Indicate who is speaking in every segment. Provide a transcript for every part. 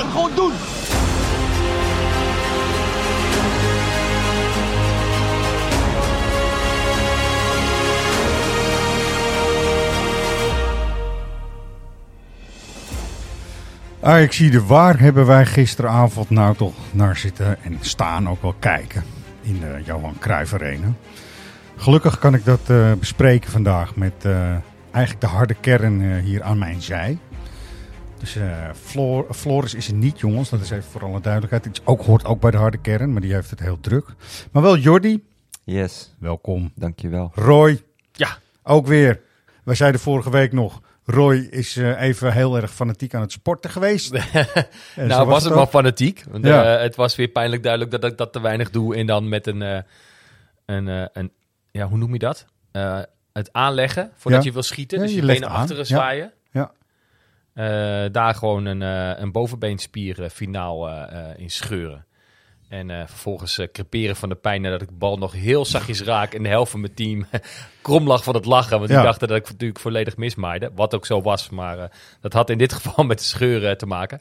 Speaker 1: Gewoon doen.
Speaker 2: Ajax zie de waar hebben wij gisteravond nou toch naar zitten en staan ook wel kijken in de Johan Cruijff Arena. Gelukkig kan ik dat eh, bespreken vandaag met eh, eigenlijk de harde kern eh, hier aan mijn zij. Dus eh, Flor, Floris is er niet, jongens. Dat is even voor alle duidelijkheid. Het is ook, hoort ook bij de harde kern, maar die heeft het heel druk. Maar wel Jordi,
Speaker 3: Yes,
Speaker 2: welkom.
Speaker 3: dankjewel.
Speaker 2: Roy,
Speaker 4: Ja.
Speaker 2: ook weer. Wij zeiden vorige week nog, Roy is eh, even heel erg fanatiek aan het sporten geweest.
Speaker 4: Nou, was het maar
Speaker 2: ook.
Speaker 4: fanatiek. Want,
Speaker 2: Ja.
Speaker 4: eh, het was weer pijnlijk duidelijk dat ik dat te weinig doe. En dan met een, eh, een, eh, een ja, hoe noem je dat? Eh, het aanleggen voordat
Speaker 2: Ja.
Speaker 4: je wil schieten.
Speaker 2: Ja,
Speaker 4: dus
Speaker 2: je
Speaker 4: je, benen
Speaker 2: aan.
Speaker 4: achteren
Speaker 2: Ja.
Speaker 4: zwaaien.
Speaker 2: Ja.
Speaker 4: Eh, daar gewoon een, eh, een bovenbeenspier finaal eh, in scheuren. En vervolgens creperen van de pijn nadat ik de bal nog heel zachtjes raak. En de helft van mijn team krom lag van het lachen. Want
Speaker 2: Ja.
Speaker 4: die dachten dat ik natuurlijk volledig mismaaide. Wat ook zo was. Maar dat had in dit geval met de scheuren te maken.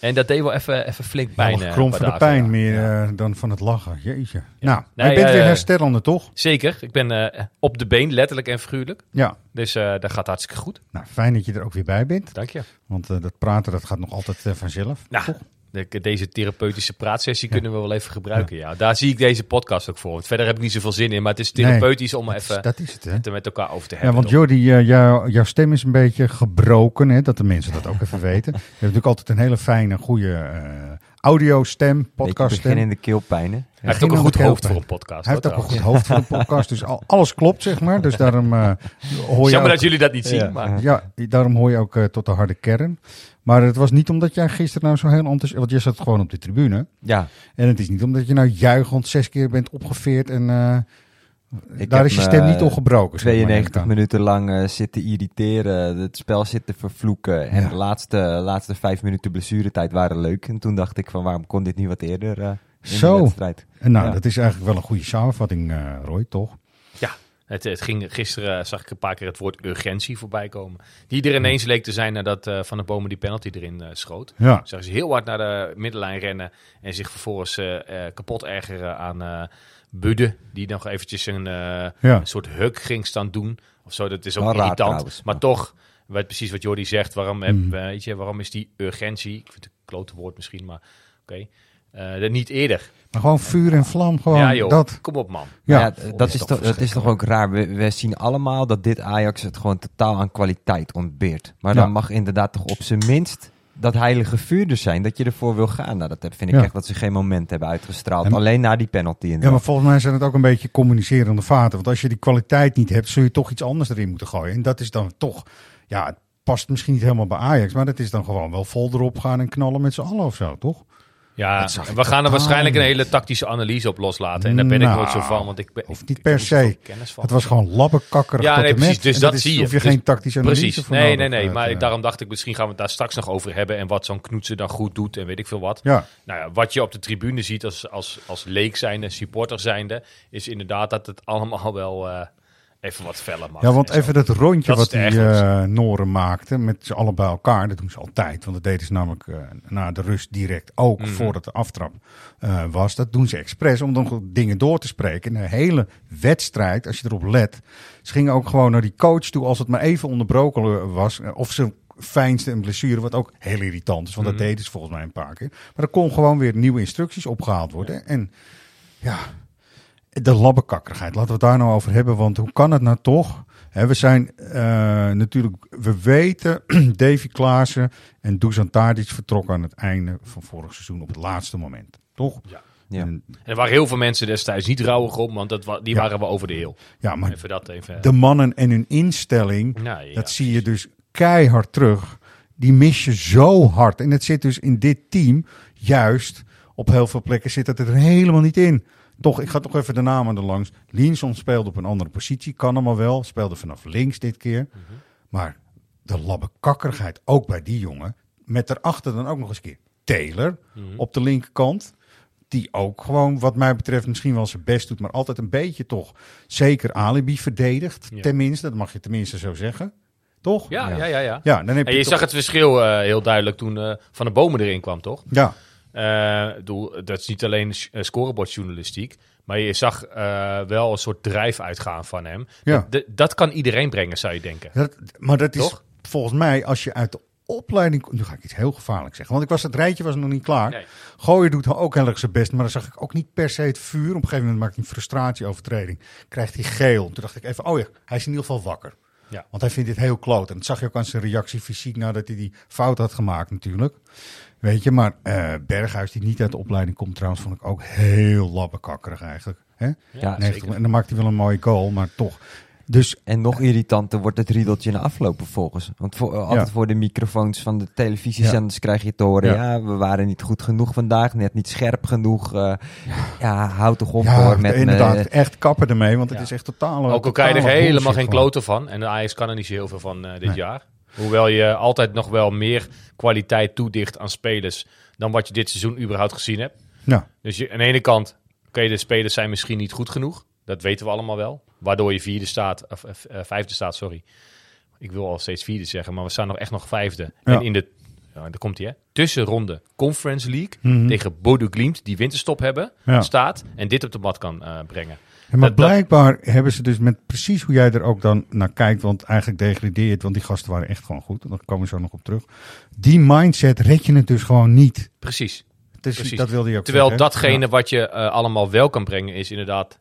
Speaker 4: En dat deed wel even, even flink pijn.
Speaker 2: Ja,
Speaker 4: eh,
Speaker 2: krom van de pijn meer eh, dan van het lachen. Jeetje. Nou,
Speaker 4: Nee,
Speaker 2: je bent
Speaker 4: eh,
Speaker 2: weer herstellende, toch?
Speaker 4: Zeker. Ik ben eh, op de been, letterlijk en figuurlijk.
Speaker 2: Ja.
Speaker 4: Dus eh, dat gaat hartstikke goed.
Speaker 2: Nou, fijn dat je er ook weer bij bent.
Speaker 4: Dank je.
Speaker 2: Want eh, dat praten, dat gaat nog altijd eh, vanzelf.
Speaker 4: Nou, de- deze therapeutische praatsessie kunnen we wel even gebruiken. Ja. Daar zie ik deze podcast ook voor. Want verder heb ik niet zoveel zin in. Maar het is therapeutisch om
Speaker 2: Dat is-
Speaker 4: even
Speaker 2: Dat is het, hè?
Speaker 4: het er met elkaar over te
Speaker 2: Ja,
Speaker 4: hebben.
Speaker 2: want Jordi, jou- jouw stem is een beetje gebroken, hè? dat de mensen dat ook even weten. Je hebt natuurlijk altijd een hele fijne, goede eh audiostem,
Speaker 3: Beetje
Speaker 2: podcaststem.
Speaker 3: beginnende keelpijnen.
Speaker 4: Hij heeft ook
Speaker 2: Begin
Speaker 4: een goed
Speaker 2: de
Speaker 4: hoofd voor een podcast.
Speaker 2: Hij heeft ook een goed hoofd voor een podcast, dus al, alles klopt, zeg maar. Dus daarom eh, hoor je
Speaker 4: Jammer
Speaker 2: ook-
Speaker 4: dat jullie dat niet zien.
Speaker 3: Ja.
Speaker 4: Maar
Speaker 2: Ja, daarom hoor je ook eh, tot de harde kern. Maar het was niet omdat jij gisteren nou zo heel enthousiast... Want je zat gewoon op de tribune.
Speaker 3: Ja,
Speaker 2: En het is niet omdat je nou juichend zes keer bent opgeveerd en... eh,
Speaker 3: Ik
Speaker 2: daar is je stem niet
Speaker 3: eh,
Speaker 2: ongebroken. zeg maar, neem ik
Speaker 3: 92
Speaker 2: aan.
Speaker 3: minuten lang eh, zitten irriteren, het spel zitten vervloeken. En
Speaker 2: Ja.
Speaker 3: de laatste, laatste vijf minuten blessuretijd waren leuk. En toen dacht ik van waarom kon dit niet wat eerder in
Speaker 2: Zo.
Speaker 3: de wedstrijd.
Speaker 2: En nou,
Speaker 3: Ja.
Speaker 2: dat is eigenlijk wel een goede samenvatting, Roy, toch?
Speaker 4: Het, het ging, gisteren zag ik een paar keer het woord urgentie voorbij komen. Die er ineens leek te zijn nadat eh, Van de Bomen die penalty erin eh, schoot.
Speaker 2: Ja,
Speaker 4: Zagen ze heel hard naar de middenlijn rennen. En zich vervolgens eh, kapot ergeren aan Budde. Die nog eventjes een,
Speaker 2: ja.
Speaker 4: een soort huk ging staan doen. Of zo, dat is ook irritant.
Speaker 3: trouwens.
Speaker 4: maar toch, weet precies wat Jordi zegt. Waarom, heb,
Speaker 2: Mhm.
Speaker 4: weet je, waarom is die urgentie? Ik vind het een klote woord misschien, maar oké. Er niet eerder.
Speaker 2: Maar gewoon vuur en vlam, gewoon
Speaker 4: ja joh,
Speaker 2: dat.
Speaker 4: kom op man.
Speaker 2: Ja,
Speaker 3: Ja, dat, is
Speaker 4: toch
Speaker 3: toch, dat is toch ook raar. We, we zien allemaal dat dit Ajax het gewoon totaal aan kwaliteit ontbeert. Maar
Speaker 2: Ja.
Speaker 3: dan mag inderdaad toch op zijn minst dat heilige vuur er zijn. Dat je ervoor wil gaan. Nou, dat heb- vind ik
Speaker 2: Ja.
Speaker 3: echt dat ze geen moment hebben uitgestraald.
Speaker 2: En-
Speaker 3: Alleen na die penalty
Speaker 2: Ja,
Speaker 3: inderdaad.
Speaker 2: maar volgens mij zijn het ook een beetje communicerende vaten. Want als je die kwaliteit niet hebt, zul je toch iets anders erin moeten gooien. En dat is dan toch, ja, het past misschien niet helemaal bij Ajax. Maar dat is dan gewoon wel vol erop gaan en knallen met z'n allen of zo, toch?
Speaker 4: Ja, we gaan er waarschijnlijk een hele tactische analyse op loslaten. En daar ben ik
Speaker 2: Nou,
Speaker 4: nooit zo van, want ik ben... ik-
Speaker 2: niet per
Speaker 4: er
Speaker 2: se. Het was gewoon labbekakkerig
Speaker 4: Ja, nee, precies. Dus dat zie je.
Speaker 2: hoef je
Speaker 4: Dus-
Speaker 2: geen tactische analyse
Speaker 4: Precies.
Speaker 2: voor
Speaker 4: Nee, nee, nee. Maar daarom dacht ik, misschien gaan we het daar straks nog over hebben. En wat zo'n knoetsen dan goed doet en weet ik veel wat.
Speaker 2: Ja,
Speaker 4: Nou ja, wat je op de tribune ziet als, als, als leek zijnde, supporter zijnde, is inderdaad dat het allemaal wel eh, even wat feller
Speaker 2: ja, want even dat rondje
Speaker 4: Dat
Speaker 2: wat die eh, Noren maakten met z'n allen bij elkaar. Dat doen ze altijd. Want dat deden ze namelijk eh, na de rust direct ook
Speaker 4: Mhm.
Speaker 2: voordat de aftrap eh, was. Dat doen ze expres om dan dingen door te spreken. En de hele wedstrijd, als je erop let. Ze gingen ook gewoon naar die coach toe als het maar even onderbroken was. Of ze fijnste een blessure, wat ook heel irritant is. Want
Speaker 4: Mhm.
Speaker 2: dat deden ze volgens mij een paar keer. Maar er kon gewoon weer nieuwe instructies opgehaald worden. En ja, de labbekakkerigheid. Laten we het daar nou over hebben. Want hoe kan het nou toch? Hè, we zijn eh, natuurlijk, we weten, Davy Klaassen en Dusan Tadic vertrokken aan het einde van vorig seizoen op het laatste moment. Toch?
Speaker 4: Ja.
Speaker 3: Ja.
Speaker 2: En-
Speaker 4: Er waren heel veel mensen destijds niet rouwig om, want dat, wa- die
Speaker 2: Ja.
Speaker 4: waren we over de heel.
Speaker 2: ja, maar
Speaker 4: Even dat even.
Speaker 2: de mannen en hun instelling,
Speaker 4: Nou, ja.
Speaker 2: dat zie je dus keihard terug. Die mis je zo hard. En het zit dus in dit team, juist op heel veel plekken zit het er helemaal niet in. Toch, ik ga toch even de namen er langs. Linson speelde op een andere positie, kan allemaal wel. Speelde vanaf links dit keer. Maar de labbekakkerigheid, ook bij die jongen. Met erachter dan ook nog eens een keer Taylor
Speaker 4: Mhm.
Speaker 2: op de linkerkant. Die ook gewoon, wat mij betreft, misschien wel zijn best doet. Maar altijd een beetje toch zeker alibi verdedigt.
Speaker 4: Ja.
Speaker 2: Tenminste, dat mag je tenminste zo zeggen. Toch?
Speaker 4: Ja,
Speaker 3: Ja.
Speaker 4: ja, ja. ja.
Speaker 2: Dan heb
Speaker 4: En
Speaker 2: je
Speaker 4: je
Speaker 2: toch-
Speaker 4: zag het verschil eh, heel duidelijk toen eh, Van de Bomen erin kwam, toch?
Speaker 2: Ja,
Speaker 4: Eh, bedoel, dat is niet alleen uh, scorebordjournalistiek, maar je zag eh, wel een soort drijf uitgaan van hem.
Speaker 2: Ja.
Speaker 4: Dat, dat kan iedereen brengen, zou je denken.
Speaker 2: dat, maar dat is
Speaker 4: Toch?
Speaker 2: volgens mij, als je uit de opleiding... Nu ga ik iets heel gevaarlijks zeggen. Want ik was, het rijtje was nog niet klaar.
Speaker 4: Nee.
Speaker 2: Gooien doet ook heel erg zijn best, maar dan zag ik ook niet per se het vuur. Op een gegeven moment maakt hij een frustratieovertreding. Krijgt hij geel. Toen dacht ik even, oh ja, hij is in ieder geval wakker.
Speaker 4: Ja.
Speaker 2: Want hij vindt dit heel kloot. En dat zag je ook aan zijn reactie fysiek nadat hij die fout had gemaakt natuurlijk. Weet je, maar eh, Berghuis die niet uit de opleiding komt trouwens, vond ik ook heel labbekakkerig eigenlijk. Hè?
Speaker 3: Ja,
Speaker 2: 90
Speaker 4: zeker.
Speaker 2: en dan maakt hij wel een mooie goal, maar toch. Dus
Speaker 3: En nog irritanter wordt het riedeltje na afloop vervolgens. Want voor, eh, altijd
Speaker 2: Ja.
Speaker 3: voor de microfoons van de televisiezenders krijg je te horen...
Speaker 2: Ja.
Speaker 3: Ja. we waren niet goed genoeg vandaag, net niet scherp genoeg. eh, ja, houd toch op
Speaker 2: ja,
Speaker 3: hoor met me.
Speaker 2: inderdaad, echt kappen ermee, want het is echt totaal.
Speaker 4: Ook al krijg je er helemaal geen kloten van. En de Ajax kan er niet zo heel veel van eh, dit
Speaker 2: Nee.
Speaker 4: jaar. Hoewel je altijd nog wel meer kwaliteit toedicht aan spelers dan wat je dit seizoen überhaupt gezien hebt.
Speaker 2: Ja,
Speaker 4: Dus je, aan de ene kant, oké, de spelers zijn misschien niet goed genoeg. Dat weten we allemaal wel. Waardoor je vierde staat, of eh, vijfde staat, sorry. Ik wil al steeds vierde zeggen, maar we staan nog echt nog vijfde.
Speaker 2: Ja.
Speaker 4: En in de, ja, daar komt hij hè, tussenronde Conference League
Speaker 2: Mhm.
Speaker 4: tegen Bodo Glimt, die winterstop hebben,
Speaker 2: Ja.
Speaker 4: staat. En dit op de mat kan eh, brengen.
Speaker 2: Ja, maar
Speaker 4: Dat- dat-
Speaker 2: blijkbaar hebben ze dus met precies hoe jij er ook dan naar kijkt, want eigenlijk degradeert, want die gasten waren echt gewoon goed. Daar komen we zo nog op terug. Die mindset red je het dus gewoon niet.
Speaker 4: Precies.
Speaker 2: Dus
Speaker 4: Precies.
Speaker 2: dat wilde je ook
Speaker 4: Terwijl
Speaker 2: zeggen,
Speaker 4: datgene
Speaker 2: Ja.
Speaker 4: wat je eh, allemaal wel kan brengen, is inderdaad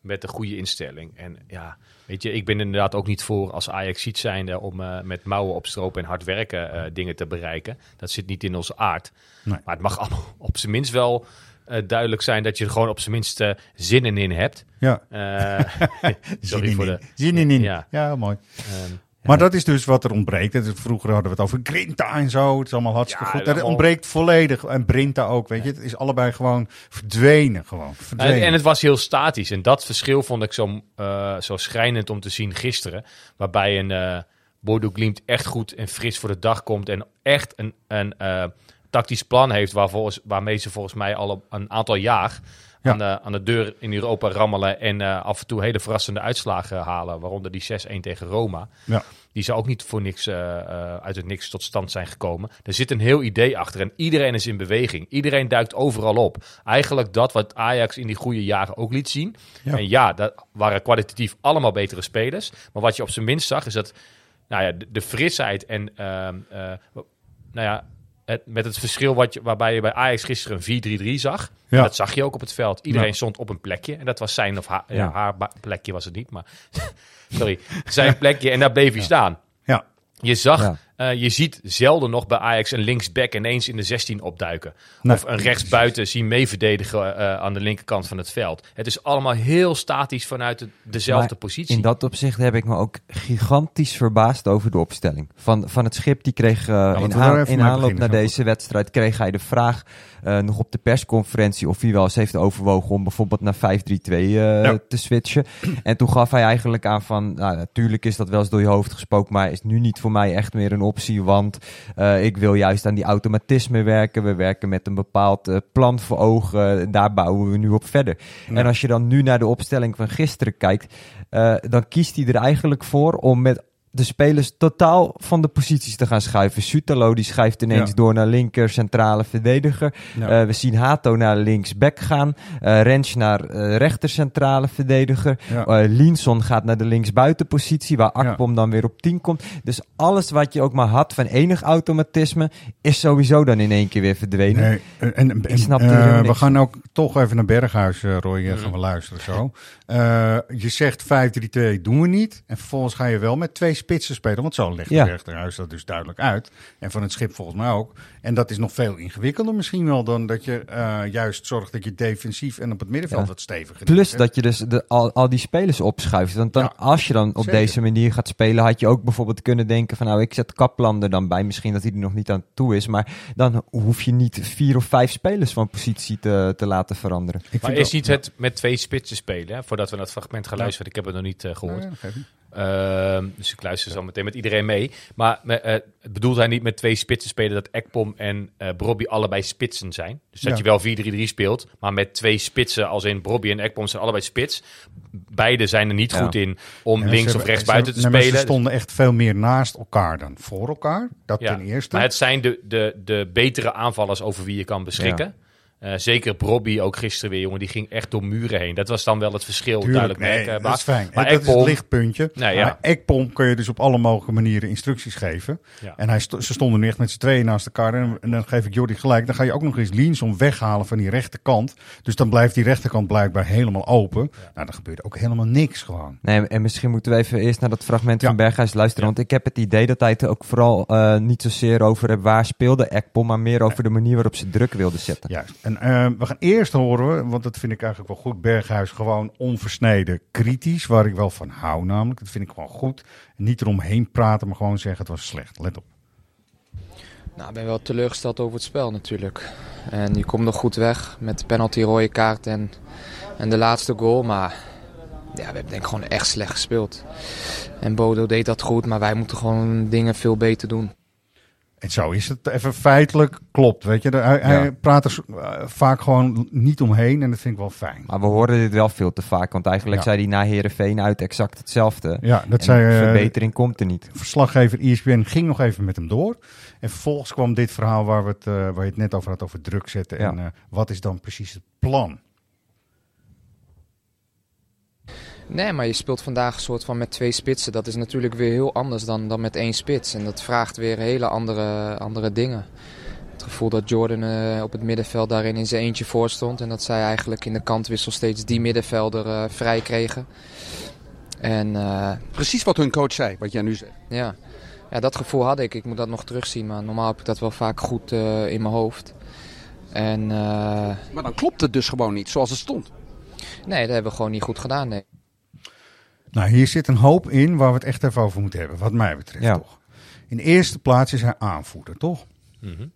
Speaker 4: met een goede instelling. En ja, weet je, ik ben inderdaad ook niet voor als Ajax ziet zijnde om eh, met mouwen opstropen en hard werken eh, dingen te bereiken. Dat zit niet in onze aard.
Speaker 2: Nee.
Speaker 4: Maar het mag allemaal op zijn minst wel eh, duidelijk zijn dat je er gewoon op zijn minst eh, zinnen in hebt.
Speaker 2: Ja,
Speaker 4: Eh, sorry
Speaker 2: zin
Speaker 4: voor
Speaker 2: in.
Speaker 4: de...
Speaker 2: Zin in. in.
Speaker 4: Ja.
Speaker 2: Ja. mooi.
Speaker 4: ehm,
Speaker 2: Maar dat is dus wat er ontbreekt. Is- Vroeger hadden we het over Grinta en zo. Het is allemaal hartstikke
Speaker 4: Ja,
Speaker 2: goed. Dat
Speaker 4: allemaal-
Speaker 2: ontbreekt volledig. En Brinta ook, weet je. Het is allebei gewoon verdwenen. Gewoon. verdwenen.
Speaker 4: En, en het was heel statisch. En dat verschil vond ik zo, zo schrijnend om te zien gisteren. Waarbij een Bodo Glimt echt goed en fris voor de dag komt. En echt een, een tactisch plan heeft waar volgens, waarmee ze volgens mij al een aantal jaar
Speaker 2: Ja.
Speaker 4: aan, de, aan de deur in Europa rammelen. En eh, af en toe hele verrassende uitslagen halen. Waaronder die 6-1 tegen Roma.
Speaker 2: Ja.
Speaker 4: Die zou ook niet voor niks eh, eh, uit het niks tot stand zijn gekomen. Er zit een heel idee achter en iedereen is in beweging. Iedereen duikt overal op. Eigenlijk dat wat Ajax in die goede jaren ook liet zien.
Speaker 2: Ja.
Speaker 4: En ja, dat waren kwalitatief allemaal betere spelers. Maar wat je op zijn minst zag is dat nou ja, de, de frisheid en ehm, eh, nou ja, het, met het verschil wat je, waarbij je bij Ajax gisteren een 4-3-3 zag.
Speaker 2: Ja.
Speaker 4: Dat zag je ook op het veld. Iedereen
Speaker 2: Ja.
Speaker 4: stond op een plekje. En dat was zijn of haar, ja. Haar plekje was het niet. Maar sorry, zijn plekje. En daar bleef hij staan.
Speaker 2: Ja.
Speaker 4: Je zag, Eh, je ziet zelden nog bij Ajax een linksback ineens in de 16 opduiken.
Speaker 2: Nee.
Speaker 4: Of een rechtsbuiten zien meeverdedigen eh, aan de linkerkant van het veld. Het is allemaal heel statisch vanuit de- dezelfde
Speaker 3: Maar
Speaker 4: positie.
Speaker 3: In dat opzicht heb ik me ook gigantisch verbaasd over de opstelling. Van, van het schip, die kreeg eh,
Speaker 2: laten
Speaker 3: in, in aanloop
Speaker 2: beginnen,
Speaker 3: naar deze wedstrijd, kreeg hij de vraag eh, nog op de persconferentie of hij wel eens heeft overwogen om bijvoorbeeld naar 5-3-2 eh,
Speaker 2: Ja.
Speaker 3: te switchen. En toen gaf hij eigenlijk aan van, nou, natuurlijk is dat wel eens door je hoofd gesproken, maar is nu niet voor mij echt meer een optie, want eh, ik wil juist aan die automatisme werken. We werken met een bepaald eh, plan voor ogen, daar bouwen we nu op verder.
Speaker 2: Ja.
Speaker 3: En als je dan nu naar de opstelling van gisteren kijkt, eh, dan kiest hij er eigenlijk voor om met de spelers totaal van de posities te gaan schuiven. Sutalo die schuift ineens
Speaker 2: Ja.
Speaker 3: door naar linker centrale verdediger.
Speaker 2: Ja.
Speaker 3: Eh, we zien Hato naar linksback gaan. Eh Rens naar eh, rechter centrale verdediger.
Speaker 2: Ja.
Speaker 3: Linson gaat naar de linksbuitenpositie, waar Akpom dan weer op 10 komt. Dus alles wat je ook maar had van enig automatisme, is sowieso dan in één keer weer verdwenen.
Speaker 2: Nee, en, en,
Speaker 3: snap
Speaker 2: we gaan ook toch even naar Berghuis, Roy. Gaan we luisteren zo. Je zegt 5-3-2 doen we niet. En vervolgens ga je wel met twee spitsen spelen. Want zo legt
Speaker 3: Ja.
Speaker 2: Berghuis dat dus duidelijk uit. En van het schip volgens mij ook. En dat is nog veel ingewikkelder misschien wel dan dat je eh, juist zorgt dat je defensief en op het middenveld
Speaker 3: Ja.
Speaker 2: wat steviger
Speaker 3: Plus dat je dus de, al, al die spelers opschuift. Want dan,
Speaker 2: Ja,
Speaker 3: als je dan op
Speaker 2: zeker.
Speaker 3: deze manier gaat spelen, had je ook bijvoorbeeld kunnen denken van nou, ik zet Kaplan er dan bij. Misschien dat hij er nog niet aan toe is. Maar dan hoef je niet vier of vijf spelers van positie te, te laten veranderen.
Speaker 2: Ik
Speaker 4: maar is niet het met twee spitsen spelen, hè? voordat we naar het fragment gaan
Speaker 2: Ja.
Speaker 4: luisteren, ik heb het nog niet eh, gehoord. Ehm, dus ik luister zo meteen met iedereen mee. Maar eh, bedoelt hij niet met twee spitsen spelen dat Ekpom en eh Brobby allebei spitsen zijn? Dus dat
Speaker 2: Ja.
Speaker 4: je wel 4-3-3 speelt, maar met twee spitsen als in Brobby en Ekpom zijn allebei spits. Beide zijn er niet
Speaker 3: Ja.
Speaker 4: goed in om
Speaker 2: Ja,
Speaker 4: links of rechts buiten te spelen.
Speaker 2: Ze stonden echt veel meer naast elkaar dan voor elkaar. Dat ten eerste.
Speaker 4: Maar het zijn de, de, de betere aanvallers over wie je kan beschikken. Eh, zeker Brobby ook gisteren weer, jongen. Die ging echt door muren heen. Dat was dan wel het verschil
Speaker 2: Tuurlijk,
Speaker 4: duidelijk
Speaker 2: nee,
Speaker 4: merkbaar.
Speaker 2: dat is fijn.
Speaker 4: Maar
Speaker 2: dat is het lichtpuntje.
Speaker 4: Nee, ja.
Speaker 2: Maar Ekpom kun je dus op alle mogelijke manieren instructies geven.
Speaker 4: Ja.
Speaker 2: En hij ze stonden nu echt met z'n tweeën naast elkaar. En, en dan geef ik Jordi gelijk. Dan ga je ook nog eens Lienson weghalen van die rechterkant. Dus dan blijft die rechterkant blijkbaar helemaal open. Nou, dan gebeurt ook helemaal niks gewoon.
Speaker 3: Nee, en misschien moeten we even eerst naar dat fragment
Speaker 2: Ja.
Speaker 3: van Berghuis luisteren. Want ik heb het idee dat hij het ook vooral eh, niet zozeer over waar speelde Ekpom, maar meer over de manier waarop ze druk wilde zetten.
Speaker 2: Juist. En eh, we gaan eerst horen, want dat vind ik eigenlijk wel goed. Berghuis gewoon onversneden kritisch, waar ik wel van hou namelijk. Dat vind ik gewoon goed. Niet eromheen praten, maar gewoon zeggen het was slecht. Let op.
Speaker 5: Nou, ik ben wel teleurgesteld over het spel natuurlijk. En je komt nog goed weg met de penalty, rode kaart en, en de laatste goal. Maar ja, we hebben denk ik gewoon echt slecht gespeeld. En Bodo deed dat goed, maar wij moeten gewoon dingen veel beter doen.
Speaker 2: En zo is het even feitelijk klopt, weet je. Hij, hij praat er eh, vaak gewoon niet omheen en dat vind ik wel fijn.
Speaker 3: Maar we hoorden dit wel veel te vaak, want eigenlijk
Speaker 2: Ja.
Speaker 3: zei hij na Herenveen uit exact hetzelfde.
Speaker 2: Ja, dat
Speaker 3: En
Speaker 2: zei eh,
Speaker 3: verbetering komt er niet.
Speaker 2: verslaggever E ESPN ging nog even met hem door. En vervolgens kwam dit verhaal waar, we het, eh, waar je het net over had, over druk zetten.
Speaker 3: Ja.
Speaker 2: En wat is dan precies het plan?
Speaker 5: Nee, maar je speelt vandaag een soort van met twee spitsen. Dat is natuurlijk weer heel anders dan, dan met één spits. En dat vraagt weer hele andere, andere dingen. Het gevoel dat Jordan eh, op het middenveld daarin in zijn eentje voor stond. En dat zij eigenlijk in de kantwissel steeds die middenvelder eh, vrij kregen. En eh,
Speaker 6: Precies wat hun coach zei, wat jij nu zegt.
Speaker 5: ja. ja, dat gevoel had ik. Ik moet dat nog terugzien. Maar normaal heb ik dat wel vaak goed in mijn hoofd. En
Speaker 6: Maar dan klopt het dus gewoon niet zoals het stond.
Speaker 5: nee, dat hebben we gewoon niet goed gedaan. Nee.
Speaker 2: Nou, hier zit een hoop in waar we het echt even over moeten hebben, wat mij betreft
Speaker 3: Ja.
Speaker 2: toch. In de eerste plaats is hij aanvoerder, toch?
Speaker 4: Mhm.